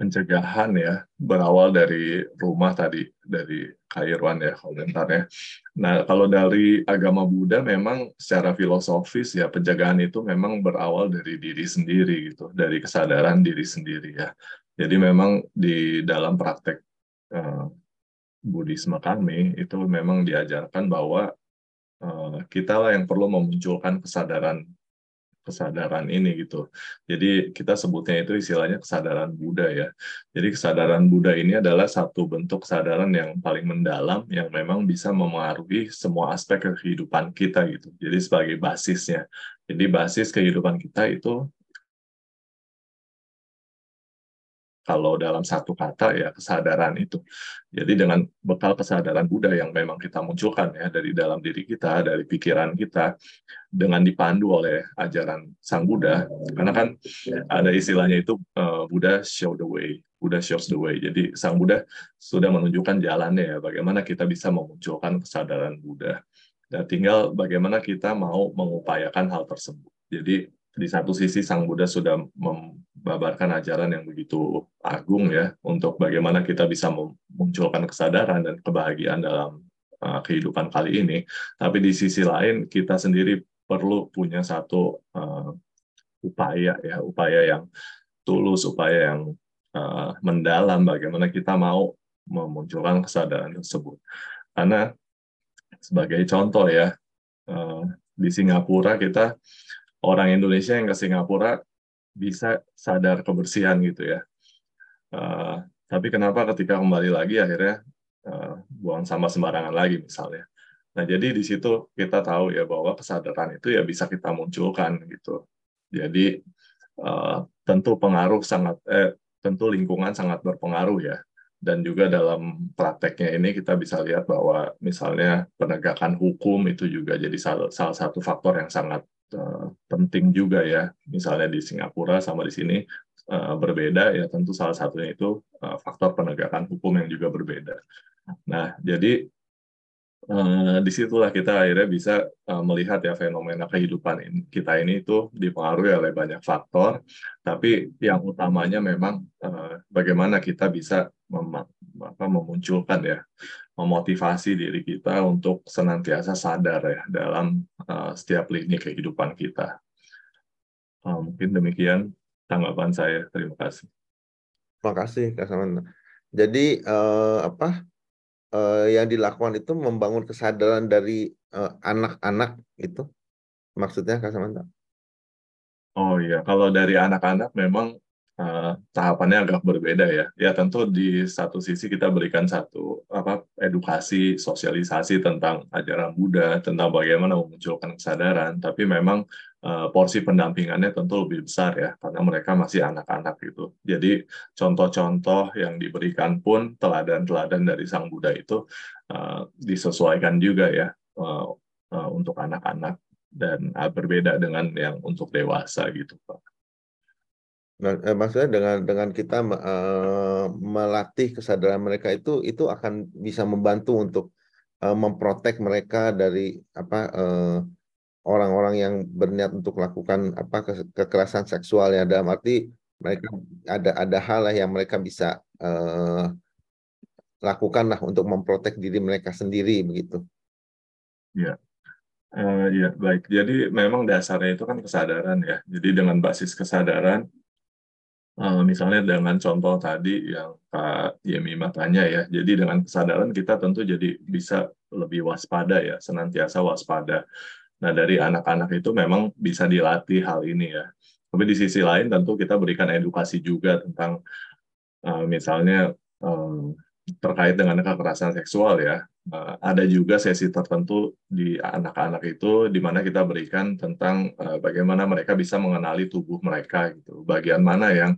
[SPEAKER 2] pencegahan ya berawal dari rumah tadi dari Kairwan ya komentarnya. Nah kalau dari agama Buddha memang secara filosofis ya pencegahan itu memang berawal dari diri sendiri gitu, dari kesadaran diri sendiri ya. Jadi memang di dalam praktek uh, Buddhisme kami itu memang diajarkan bahwa uh, kita lah yang perlu memunculkan kesadaran kesadaran ini gitu. Jadi kita sebutnya itu istilahnya kesadaran Buddha ya. Jadi kesadaran Buddha ini adalah satu bentuk kesadaran yang paling mendalam yang memang bisa memengaruhi semua aspek kehidupan kita gitu. Jadi sebagai basisnya. Jadi basis kehidupan kita itu kalau dalam satu kata ya kesadaran itu. Jadi dengan bekal kesadaran Buddha yang memang kita munculkan ya dari dalam diri kita, dari pikiran kita, dengan dipandu oleh ajaran Sang Buddha, karena kan ada istilahnya itu uh, Buddha show the way, Buddha shows the way. Jadi Sang Buddha sudah menunjukkan jalannya ya, bagaimana kita bisa memunculkan kesadaran Buddha. Dan tinggal bagaimana kita mau mengupayakan hal tersebut. Jadi di satu sisi Sang Buddha sudah membabarkan ajaran yang begitu agung ya untuk bagaimana kita bisa memunculkan kesadaran dan kebahagiaan dalam uh, kehidupan kali ini. Tapi di sisi lain kita sendiri perlu punya satu uh, upaya ya, upaya yang tulus, upaya yang uh, mendalam bagaimana kita mau memunculkan kesadaran tersebut. Karena sebagai contoh ya, uh, di Singapura kita orang Indonesia yang ke Singapura bisa sadar kebersihan gitu ya. Uh, tapi kenapa ketika kembali lagi akhirnya uh, buang sampah sembarangan lagi misalnya. Nah jadi di situ kita tahu ya bahwa kesadaran itu ya bisa kita munculkan gitu. Jadi uh, tentu pengaruh sangat eh, tentu lingkungan sangat berpengaruh ya. Dan juga dalam prakteknya ini kita bisa lihat bahwa misalnya penegakan hukum itu juga jadi salah satu faktor yang sangat uh, penting juga ya. Misalnya di Singapura sama di sini uh, berbeda ya tentu salah satunya itu uh, faktor penegakan hukum yang juga berbeda. Nah, jadi uh, di situlah kita akhirnya bisa uh, melihat ya fenomena kehidupan ini, kita ini itu dipengaruhi oleh banyak faktor, tapi yang utamanya memang uh, bagaimana kita bisa mem apa, memunculkan ya memotivasi diri kita untuk senantiasa sadar ya dalam uh, setiap lini kehidupan kita. Uh, mungkin demikian tanggapan saya. Terima kasih.
[SPEAKER 1] Terima kasih Kak Samanta. Jadi uh, apa uh, yang dilakukan itu membangun kesadaran dari anak-anak uh, itu maksudnya Kak Samanta?
[SPEAKER 2] Oh iya, kalau dari anak-anak memang uh, tahapannya agak berbeda ya. Ya tentu di satu sisi kita berikan satu apa edukasi, sosialisasi tentang ajaran Buddha, tentang bagaimana memunculkan kesadaran. Tapi memang porsi pendampingannya tentu lebih besar ya, karena mereka masih anak-anak gitu. Jadi contoh-contoh yang diberikan pun teladan-teladan dari Sang Buddha itu uh, disesuaikan juga ya uh, uh, untuk anak-anak dan uh, berbeda dengan yang untuk dewasa gitu Pak.
[SPEAKER 1] Nah, eh, maksudnya dengan dengan kita uh, melatih kesadaran mereka itu itu akan bisa membantu untuk uh, memprotek mereka dari apa orang-orang uh, yang berniat untuk melakukan apa ke kekerasan seksual ya dalam arti mereka ada ada hal yang mereka bisa uh, lakukan lah untuk memprotek diri mereka sendiri begitu.
[SPEAKER 2] Ya. Uh, ya baik. Jadi memang dasarnya itu kan kesadaran ya. Jadi dengan basis kesadaran Eh, misalnya dengan contoh tadi yang Kak Yemima tanya ya, jadi dengan kesadaran kita tentu jadi bisa lebih waspada ya, senantiasa waspada. Nah dari anak-anak itu memang bisa dilatih hal ini ya. Tapi di sisi lain tentu kita berikan edukasi juga tentang uh, misalnya um, terkait dengan kekerasan seksual ya. uh, ada juga sesi tertentu di anak-anak itu di mana kita berikan tentang uh, bagaimana mereka bisa mengenali tubuh mereka gitu bagian mana yang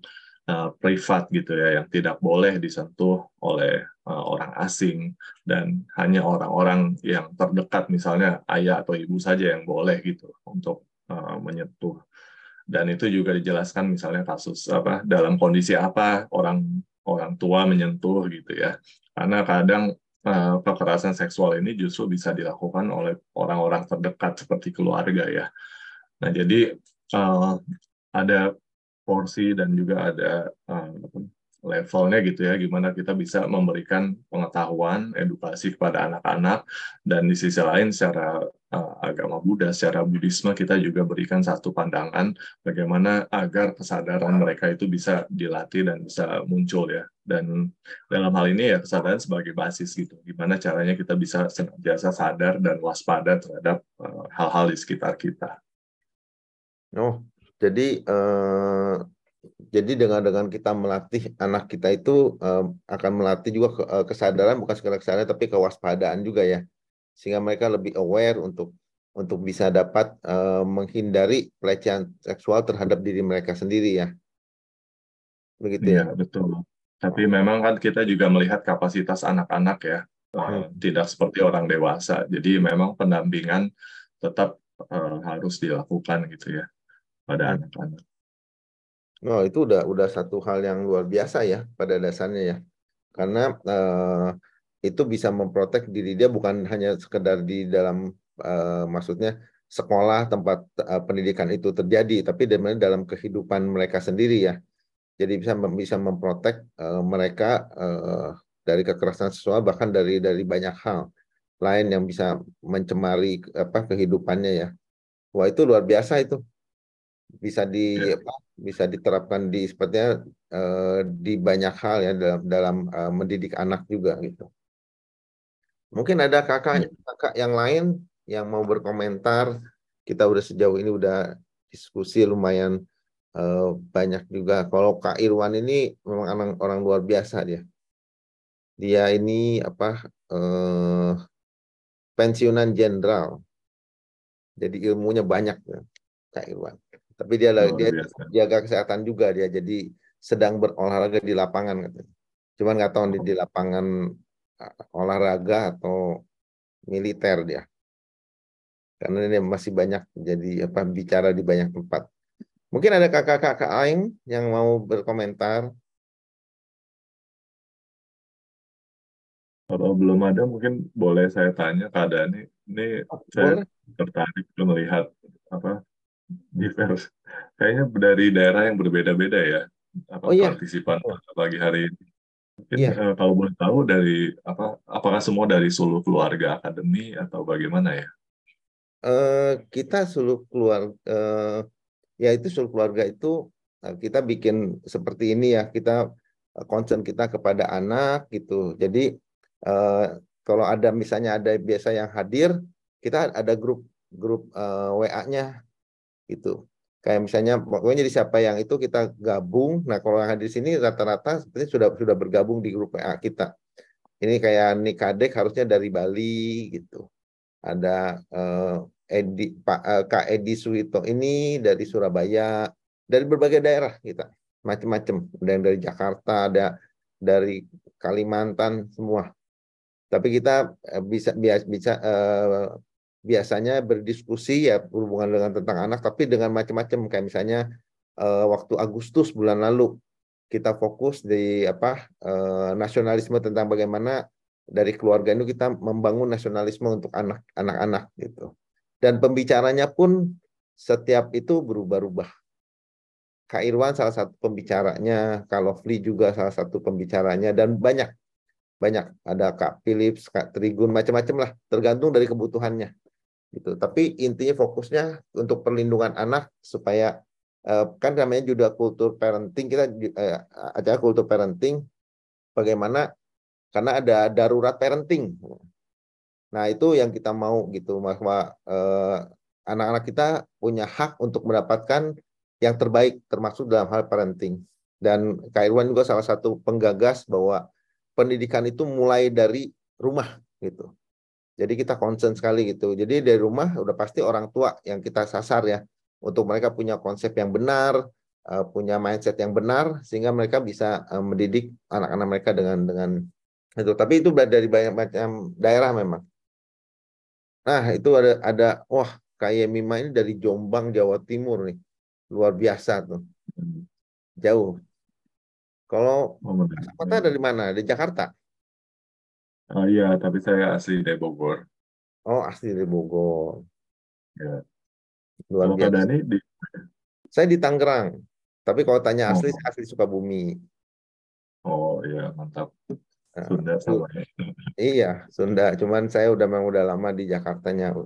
[SPEAKER 2] uh, privat gitu ya yang tidak boleh disentuh oleh orang asing dan hanya orang-orang yang terdekat misalnya ayah atau ibu saja yang boleh gitu untuk uh, menyentuh. Dan itu juga dijelaskan misalnya kasus apa dalam kondisi apa orang orang tua menyentuh gitu ya. Karena kadang uh, kekerasan seksual ini justru bisa dilakukan oleh orang-orang terdekat seperti keluarga ya. Nah jadi ada porsi dan juga ada levelnya gitu ya, gimana kita bisa memberikan pengetahuan, edukasi kepada anak-anak, dan di sisi lain secara uh, agama Buddha, secara Buddhisme kita juga berikan satu pandangan bagaimana agar kesadaran mereka itu bisa dilatih dan bisa muncul ya. Dan dalam hal ini ya kesadaran sebagai basis gitu, gimana caranya kita bisa senantiasa sadar dan waspada terhadap uh, hal-hal uh, di sekitar kita.
[SPEAKER 1] Oh, jadi uh jadi dengan dengan kita melatih anak kita itu um, akan melatih juga ke, uh, kesadaran bukan sekedar kesadaran tapi kewaspadaan juga ya. Sehingga mereka lebih aware untuk untuk bisa dapat uh, menghindari pelecehan seksual terhadap diri mereka sendiri ya.
[SPEAKER 2] Begitu ya, ya betul. Tapi memang kan kita juga melihat kapasitas anak-anak ya uh, hmm. tidak seperti orang dewasa. Jadi memang pendampingan tetap uh, harus dilakukan gitu ya pada hmm. anak-anak
[SPEAKER 1] Oh, itu udah udah satu hal yang luar biasa ya pada dasarnya ya. Karena uh, itu bisa memprotek diri dia bukan hanya sekedar di dalam uh, maksudnya sekolah tempat uh, pendidikan itu terjadi, tapi dalam kehidupan mereka sendiri ya. Jadi bisa bisa memprotek uh, mereka uh, dari kekerasan seksual bahkan dari dari banyak hal lain yang bisa mencemari apa kehidupannya ya. Wah itu luar biasa itu bisa di ya. apa, bisa diterapkan di sepertinya uh, di banyak hal ya dalam dalam uh, mendidik anak juga gitu. Mungkin ada kakak ya. kakak yang lain yang mau berkomentar. Kita udah sejauh ini udah diskusi lumayan uh, banyak juga. Kalau Kak Irwan ini memang orang, orang luar biasa dia. Dia ini apa uh, pensiunan jenderal. Jadi ilmunya banyak ya, Kak Irwan. Tapi dia oh, dia jaga kesehatan juga dia jadi sedang berolahraga di lapangan katanya. Cuman nggak tahu di, di lapangan uh, olahraga atau militer dia. Karena dia masih banyak jadi apa bicara di banyak tempat. Mungkin ada kakak-kakak lain yang mau berkomentar.
[SPEAKER 2] Kalau belum ada mungkin boleh saya tanya keadaannya. Ini oh, saya boleh. tertarik melihat apa divers. Kayaknya dari daerah yang berbeda-beda ya apa oh, iya. partisipan pagi hari ini. Mungkin iya. uh, kalau boleh tahu dari apa apakah semua dari Sulu Keluarga Akademi atau bagaimana ya?
[SPEAKER 1] Uh, kita Sulu Keluarga uh, ya itu Sulu Keluarga itu uh, kita bikin seperti ini ya kita uh, concern kita kepada anak gitu. Jadi uh, kalau ada misalnya ada biasa yang hadir, kita ada grup grup uh, WA-nya gitu. Kayak misalnya pokoknya jadi siapa yang itu kita gabung. Nah kalau yang hadir di sini rata-rata seperti sudah sudah bergabung di grup WA kita. Ini kayak Nikadek harusnya dari Bali gitu. Ada eh, Edi Pak eh, Kak Edi Suwito ini dari Surabaya dari berbagai daerah kita. Macam-macam ada yang dari Jakarta ada dari Kalimantan semua. Tapi kita eh, bisa bisa eh, biasanya berdiskusi ya berhubungan dengan tentang anak tapi dengan macam-macam. Kayak misalnya uh, waktu Agustus bulan lalu kita fokus di apa uh, nasionalisme tentang bagaimana dari keluarga itu kita membangun nasionalisme untuk anak anak-anak gitu. Dan pembicaranya pun setiap itu berubah-ubah. Kak Irwan salah satu pembicaranya, Kak juga salah satu pembicaranya, dan banyak banyak. Ada Kak Philips, Kak Trigun, macam-macam lah, tergantung dari kebutuhannya gitu. Tapi intinya fokusnya untuk perlindungan anak supaya uh, kan namanya juga kultur parenting kita uh, acara kultur parenting bagaimana karena ada darurat parenting. Nah itu yang kita mau gitu bahwa uh, anak-anak kita punya hak untuk mendapatkan yang terbaik termasuk dalam hal parenting. Dan Kak Irwan juga salah satu penggagas bahwa pendidikan itu mulai dari rumah gitu. Jadi kita concern sekali gitu. Jadi dari rumah udah pasti orang tua yang kita sasar ya untuk mereka punya konsep yang benar, uh, punya mindset yang benar sehingga mereka bisa uh, mendidik anak-anak mereka dengan dengan itu. Tapi itu dari banyak macam daerah memang. Nah, itu ada ada wah kayak Mima ini dari Jombang Jawa Timur nih. Luar biasa tuh. Jauh. Kalau oh, kota dari mana? Dari Jakarta?
[SPEAKER 2] Oh iya, tapi saya asli dari Bogor.
[SPEAKER 1] Oh, asli dari Bogor.
[SPEAKER 2] Ya. Luar biasa. Dani di...
[SPEAKER 1] Saya di Tangerang. Tapi kalau tanya asli, oh. saya asli Sukabumi.
[SPEAKER 2] Oh iya, mantap. Sunda sama ya. [LAUGHS]
[SPEAKER 1] Iya, Sunda. Cuman saya udah memang udah lama di Jakartanya.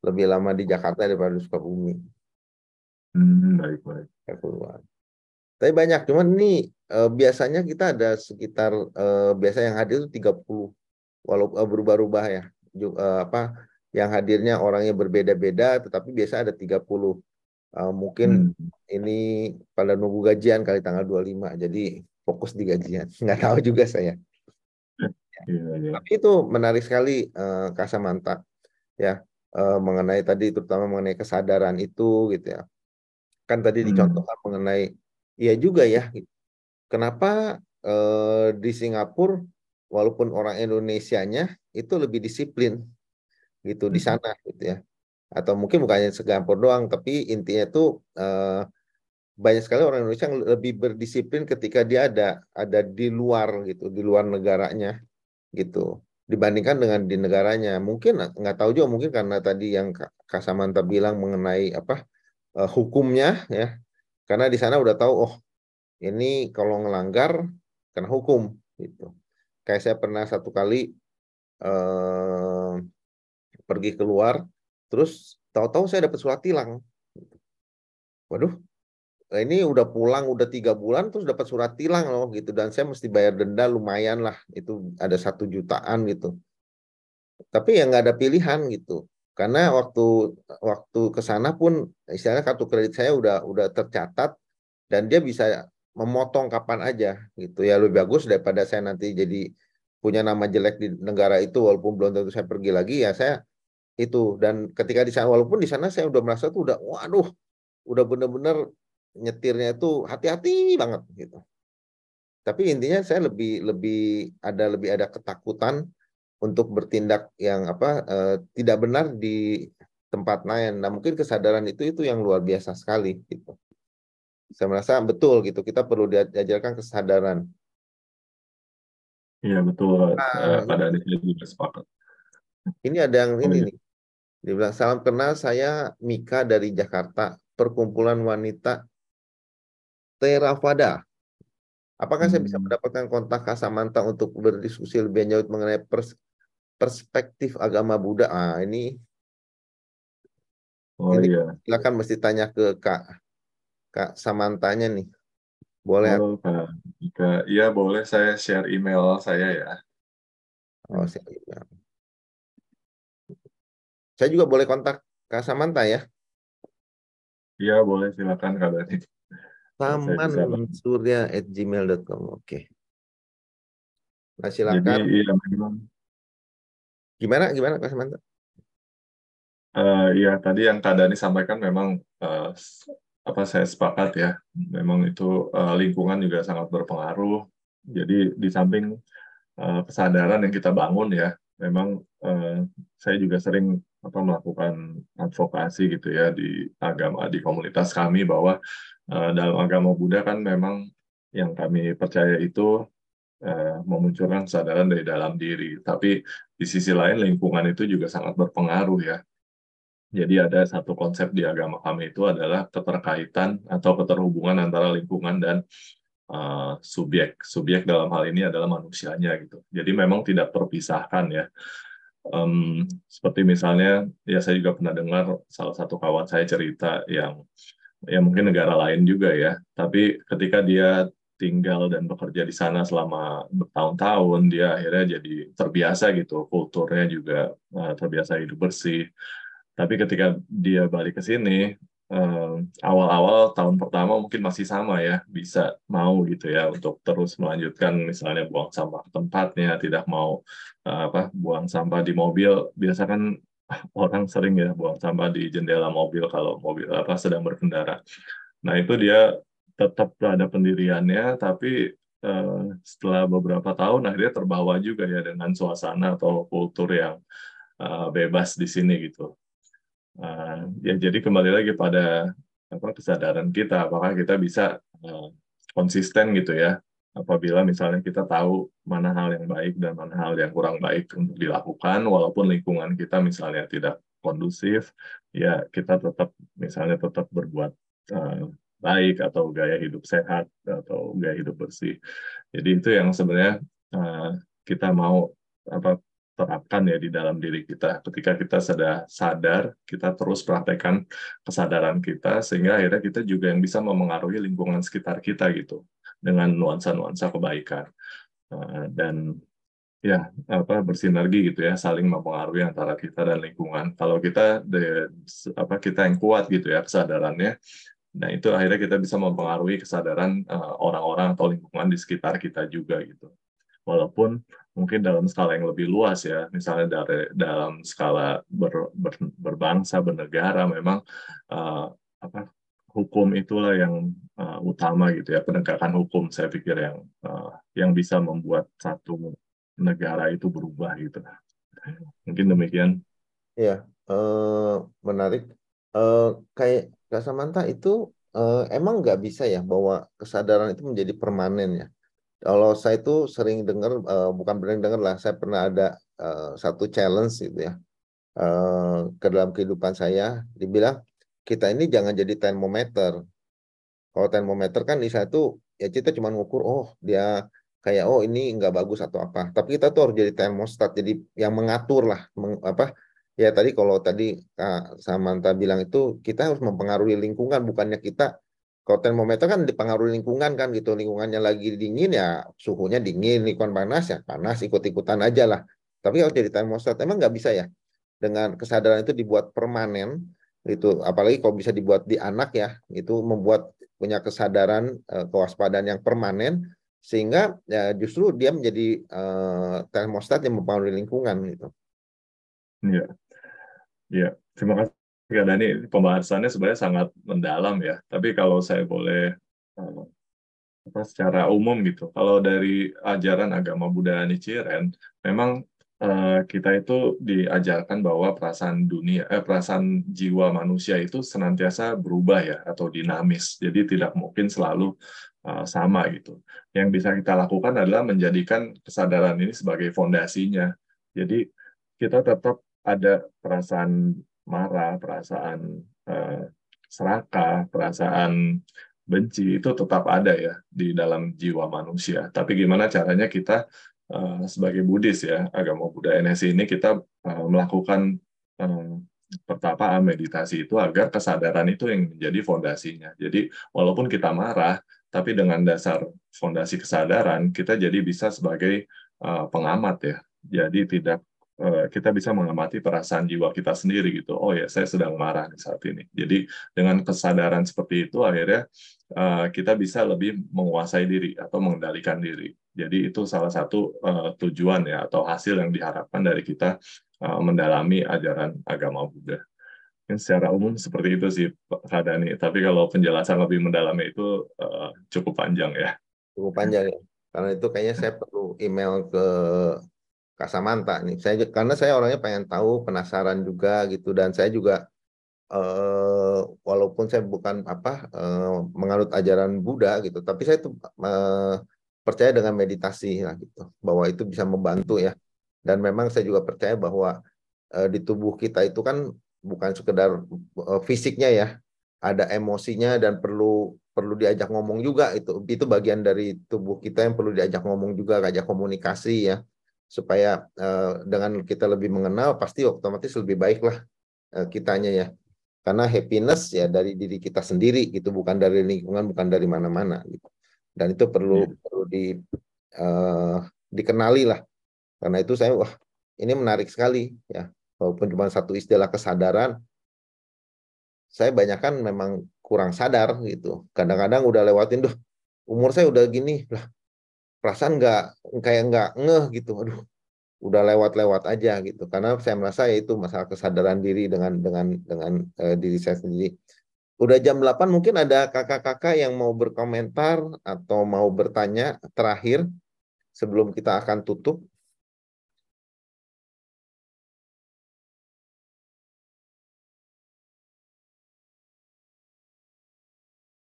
[SPEAKER 1] Lebih lama di Jakarta daripada di Sukabumi.
[SPEAKER 2] Hmm, baik, baik.
[SPEAKER 1] keluar. Tapi banyak, cuman ini eh, biasanya kita ada sekitar eh, biasa yang hadir itu 30 walaupun uh, berubah-ubah ya. Uh, apa yang hadirnya orangnya berbeda-beda tetapi biasa ada 30 uh, mungkin hmm. ini pada nunggu gajian kali tanggal 25 jadi fokus di gajian. [LAUGHS] Nggak tahu juga saya. Ya, ya. tapi itu menarik sekali uh, Kasamanta ya. Uh, mengenai tadi terutama mengenai kesadaran itu gitu ya. Kan tadi hmm. dicontohkan mengenai iya juga ya. Kenapa uh, di Singapura walaupun orang Indonesianya itu lebih disiplin gitu di hmm. sana gitu ya. Atau mungkin bukannya segampur doang tapi intinya tuh eh, banyak sekali orang Indonesia yang lebih berdisiplin ketika dia ada ada di luar gitu di luar negaranya gitu. Dibandingkan dengan di negaranya. Mungkin nggak tahu juga mungkin karena tadi yang Kak Samanta bilang mengenai apa uh, hukumnya ya. Karena di sana udah tahu oh ini kalau ngelanggar kena hukum gitu kayak saya pernah satu kali eh, pergi keluar terus tahu-tahu saya dapat surat tilang. Waduh ini udah pulang udah tiga bulan terus dapat surat tilang loh gitu. Dan saya mesti bayar denda lumayan lah itu ada satu jutaan gitu. Tapi ya nggak ada pilihan gitu. Karena waktu waktu ke sana pun istilahnya kartu kredit saya udah udah tercatat dan dia bisa memotong kapan aja gitu. Ya lebih bagus daripada saya nanti jadi punya nama jelek di negara itu walaupun belum tentu saya pergi lagi ya saya itu. Dan ketika di sana walaupun di sana saya udah merasa tuh udah waduh udah bener-bener nyetirnya itu hati-hati banget gitu. Tapi intinya saya lebih lebih ada lebih ada ketakutan untuk bertindak yang apa eh, tidak benar di tempat lain. Nah mungkin kesadaran itu itu yang luar biasa sekali gitu saya merasa betul gitu. Kita perlu diajarkan kesadaran.
[SPEAKER 2] Iya betul. Nah, pada ini. juga sepakat.
[SPEAKER 1] Ini ada yang oh, ini iya. nih. Dibilang salam kenal saya Mika dari Jakarta. Perkumpulan wanita Theravada. Apakah hmm. saya bisa hmm. mendapatkan kontak Kasamanta untuk berdiskusi lebih jauh mengenai pers perspektif agama Buddha? Ah ini Oh ini iya. Silakan mesti tanya ke Kak Kak Samantanya nih. Boleh?
[SPEAKER 2] Oh, Kak. Kak. Iya, boleh saya share email saya ya.
[SPEAKER 1] Oh, share email. Saya juga boleh kontak Kak Samanta ya?
[SPEAKER 2] Iya, boleh. Silakan Kak Dani.
[SPEAKER 1] Taman surya at gmail.com. Oke. Nah, silakan. Jadi, iya, memang. Gimana, gimana Kak Samanta?
[SPEAKER 2] Uh, iya, tadi yang Kak Dani sampaikan memang uh, apa saya sepakat ya, memang itu uh, lingkungan juga sangat berpengaruh. Jadi di samping uh, kesadaran yang kita bangun ya, memang uh, saya juga sering apa melakukan advokasi gitu ya di agama di komunitas kami bahwa uh, dalam agama Buddha kan memang yang kami percaya itu uh, memunculkan kesadaran dari dalam diri. Tapi di sisi lain lingkungan itu juga sangat berpengaruh ya jadi ada satu konsep di agama kami itu adalah keterkaitan atau keterhubungan antara lingkungan dan uh, subjek. Subjek dalam hal ini adalah manusianya gitu. Jadi memang tidak terpisahkan ya. Um, seperti misalnya, ya saya juga pernah dengar salah satu kawan saya cerita yang ya mungkin negara lain juga ya. Tapi ketika dia tinggal dan bekerja di sana selama bertahun-tahun, dia akhirnya jadi terbiasa gitu, kulturnya juga uh, terbiasa hidup bersih, tapi ketika dia balik ke sini, awal-awal tahun pertama mungkin masih sama ya, bisa mau gitu ya untuk terus melanjutkan misalnya buang sampah tempatnya, tidak mau uh, apa buang sampah di mobil. Biasa kan [LAUGHS] orang sering ya buang sampah di jendela mobil kalau mobil apa sedang berkendara. Nah itu dia tetap ada pendiriannya, tapi uh, setelah beberapa tahun akhirnya terbawa juga ya dengan suasana atau kultur yang uh, bebas di sini gitu. Uh, ya jadi kembali lagi pada apa kesadaran kita apakah kita bisa uh, konsisten gitu ya apabila misalnya kita tahu mana hal yang baik dan mana hal yang kurang baik untuk dilakukan walaupun lingkungan kita misalnya tidak kondusif ya kita tetap misalnya tetap berbuat uh, baik atau gaya hidup sehat atau gaya hidup bersih. Jadi itu yang sebenarnya uh, kita mau apa terapkan ya di dalam diri kita. Ketika kita sudah sadar, kita terus praktekkan kesadaran kita sehingga akhirnya kita juga yang bisa memengaruhi lingkungan sekitar kita gitu dengan nuansa-nuansa kebaikan eh, dan ya apa bersinergi gitu ya saling mempengaruhi antara kita dan lingkungan. Kalau kita de, apa kita yang kuat gitu ya kesadarannya, nah itu akhirnya kita bisa mempengaruhi kesadaran eh, orang-orang atau lingkungan di sekitar kita juga gitu. Walaupun mungkin dalam skala yang lebih luas ya, misalnya dari dalam skala ber, ber, berbangsa, bernegara, memang uh, apa hukum itulah yang uh, utama gitu ya, penegakan hukum saya pikir yang uh, yang bisa membuat satu negara itu berubah gitu. Mungkin demikian.
[SPEAKER 1] Ya, uh, menarik. Uh, kayak Kak Samantha itu uh, emang nggak bisa ya bahwa kesadaran itu menjadi permanen ya kalau saya itu sering dengar uh, bukan sering dengar lah saya pernah ada uh, satu challenge gitu ya uh, ke dalam kehidupan saya. Dibilang kita ini jangan jadi termometer. Kalau termometer kan di satu ya kita cuma ngukur oh dia kayak oh ini nggak bagus atau apa. Tapi kita tuh harus jadi termostat jadi yang mengatur lah meng, apa ya tadi kalau tadi Kak Samantha bilang itu kita harus mempengaruhi lingkungan bukannya kita kalau termometer kan dipengaruhi lingkungan kan gitu. Lingkungannya lagi dingin ya suhunya dingin, lingkungan panas ya panas ikut-ikutan aja lah. Tapi kalau jadi termostat emang nggak bisa ya. Dengan kesadaran itu dibuat permanen itu apalagi kalau bisa dibuat di anak ya itu membuat punya kesadaran eh, kewaspadaan yang permanen sehingga ya justru dia menjadi uh, termostat yang mempengaruhi lingkungan gitu.
[SPEAKER 2] Iya. Iya, terima kasih Ya, Dani, pembahasannya sebenarnya sangat mendalam ya. Tapi kalau saya boleh uh, apa, secara umum gitu, kalau dari ajaran agama Buddha Nichiren, memang uh, kita itu diajarkan bahwa perasaan dunia, eh, perasaan jiwa manusia itu senantiasa berubah ya atau dinamis. Jadi tidak mungkin selalu uh, sama gitu. Yang bisa kita lakukan adalah menjadikan kesadaran ini sebagai fondasinya. Jadi kita tetap ada perasaan marah, perasaan uh, serakah, perasaan benci itu tetap ada ya di dalam jiwa manusia. Tapi gimana caranya kita uh, sebagai Buddhis ya agama Buddha NSI ini kita uh, melakukan uh, pertapaan meditasi itu agar kesadaran itu yang menjadi fondasinya. Jadi walaupun kita marah, tapi dengan dasar fondasi kesadaran kita jadi bisa sebagai uh, pengamat ya. Jadi tidak Eh, kita bisa mengamati perasaan jiwa kita sendiri gitu. Oh ya, saya sedang marah di saat ini. Jadi dengan kesadaran seperti itu akhirnya eh, kita bisa lebih menguasai diri atau mengendalikan diri. Jadi itu salah satu uh, tujuan ya atau hasil yang diharapkan dari kita uh, mendalami ajaran agama Buddha. Yang secara umum seperti itu sih Pak Dani. Tapi kalau penjelasan lebih mendalamnya itu uh, cukup panjang ya.
[SPEAKER 1] Cukup panjang ya. Karena itu kayaknya saya perlu email ke Kak Samanta nih. Saya karena saya orangnya pengen tahu, penasaran juga gitu. Dan saya juga eh, walaupun saya bukan apa eh, menganut ajaran Buddha gitu, tapi saya itu eh, percaya dengan meditasi lah gitu, bahwa itu bisa membantu ya. Dan memang saya juga percaya bahwa eh, di tubuh kita itu kan bukan sekedar eh, fisiknya ya, ada emosinya dan perlu perlu diajak ngomong juga itu. Itu bagian dari tubuh kita yang perlu diajak ngomong juga ajak komunikasi ya supaya uh, dengan kita lebih mengenal pasti otomatis lebih baiklah uh, kitanya ya karena happiness ya dari diri kita sendiri gitu bukan dari lingkungan bukan dari mana-mana gitu dan itu perlu yeah. perlu di uh, dikenali lah karena itu saya wah ini menarik sekali ya walaupun cuma satu istilah kesadaran saya banyak kan memang kurang sadar gitu. Kadang-kadang udah lewatin tuh umur saya udah gini lah perasaan nggak kayak nggak ngeh gitu. Aduh, udah lewat-lewat aja gitu. Karena saya merasa ya itu masalah kesadaran diri dengan dengan dengan uh, diri saya sendiri. Udah jam 8 mungkin ada kakak-kakak yang mau berkomentar atau mau bertanya terakhir sebelum kita akan tutup.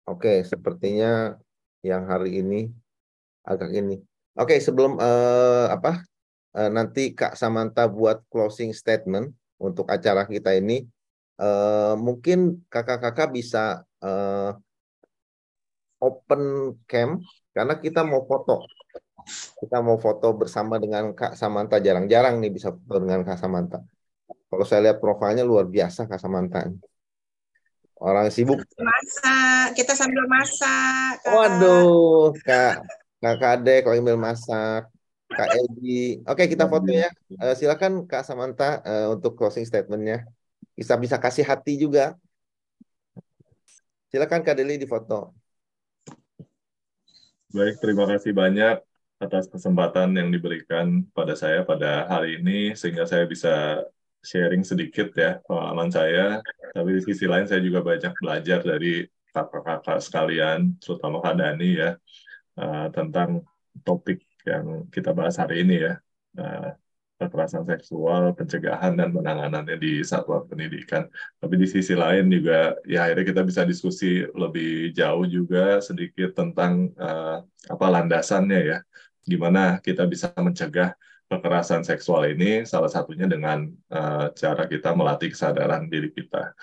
[SPEAKER 1] Oke, sepertinya yang hari ini agak ini. Oke, sebelum uh, apa uh, nanti Kak Samantha buat closing statement untuk acara kita ini, uh, mungkin kakak-kakak bisa uh, open cam karena kita mau foto. Kita mau foto bersama dengan Kak Samantha. Jarang-jarang nih bisa foto dengan Kak Samantha. Kalau saya lihat profilnya luar biasa Kak Samantha. Orang sibuk.
[SPEAKER 4] Masak, kita sambil masak.
[SPEAKER 1] Kak. Waduh, Kak. Kak Ade, Kak Emil masak. Kak Edi. Oke, kita foto ya. Uh, silakan Kak Samantha uh, untuk closing statementnya. Bisa bisa kasih hati juga. Silakan Kak Deli di foto.
[SPEAKER 2] Baik, terima kasih banyak atas kesempatan yang diberikan pada saya pada hari ini sehingga saya bisa sharing sedikit ya pengalaman saya. Tapi di sisi lain saya juga banyak belajar dari kakak-kakak sekalian, terutama Kak Dani ya, uh, tentang topik yang kita bahas hari ini ya. Uh, kekerasan seksual, pencegahan dan penanganannya di satuan pendidikan. Tapi di sisi lain juga ya akhirnya kita bisa diskusi lebih jauh juga sedikit tentang uh, apa landasannya ya. Gimana kita bisa mencegah kekerasan seksual ini salah satunya dengan uh, cara kita melatih kesadaran diri kita.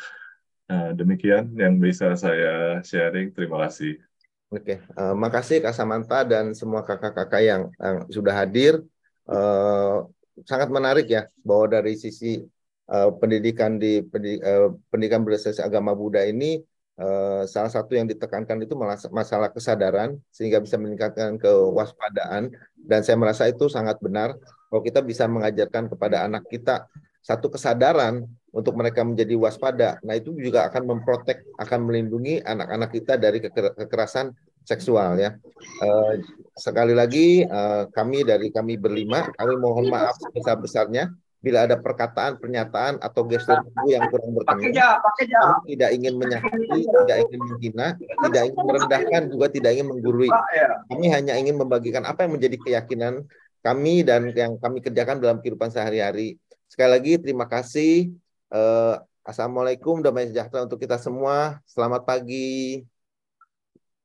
[SPEAKER 2] Uh, demikian yang bisa saya sharing. Terima kasih.
[SPEAKER 1] Oke, uh, makasih Kak Samantha dan semua kakak-kakak yang, yang sudah hadir. Uh, sangat menarik ya bahwa dari sisi uh, pendidikan di pendidik, uh, pendidikan berbasis agama Buddha ini uh, salah satu yang ditekankan itu masalah kesadaran sehingga bisa meningkatkan kewaspadaan dan saya merasa itu sangat benar kalau kita bisa mengajarkan kepada anak kita satu kesadaran untuk mereka menjadi waspada. Nah, itu juga akan memprotek, akan melindungi anak-anak kita dari kekerasan seksual ya. Uh, sekali lagi uh, kami dari kami berlima, kami mohon maaf sebesar-besarnya bila ada perkataan, pernyataan atau gestur tubuh yang kurang berkenan. Kami tidak ingin menyakiti, tidak ingin menghina, tidak ingin merendahkan, juga tidak ingin menggurui. Ya. Kami hanya ingin membagikan apa yang menjadi keyakinan kami dan yang kami kerjakan dalam kehidupan sehari-hari. Sekali lagi terima kasih. Uh, Assalamualaikum, damai sejahtera untuk kita semua. Selamat pagi.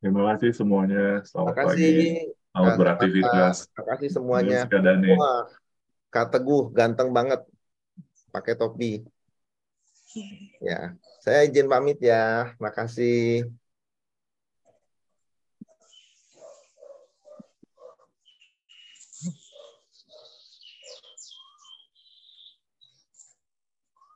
[SPEAKER 2] Terima kasih semuanya. Selamat
[SPEAKER 1] Terima kasih.
[SPEAKER 2] pagi. Selamat beraktivitas.
[SPEAKER 1] Terima kasih semuanya. Wah, Kak Teguh ganteng banget pakai topi. Ya, saya izin pamit ya. Makasih.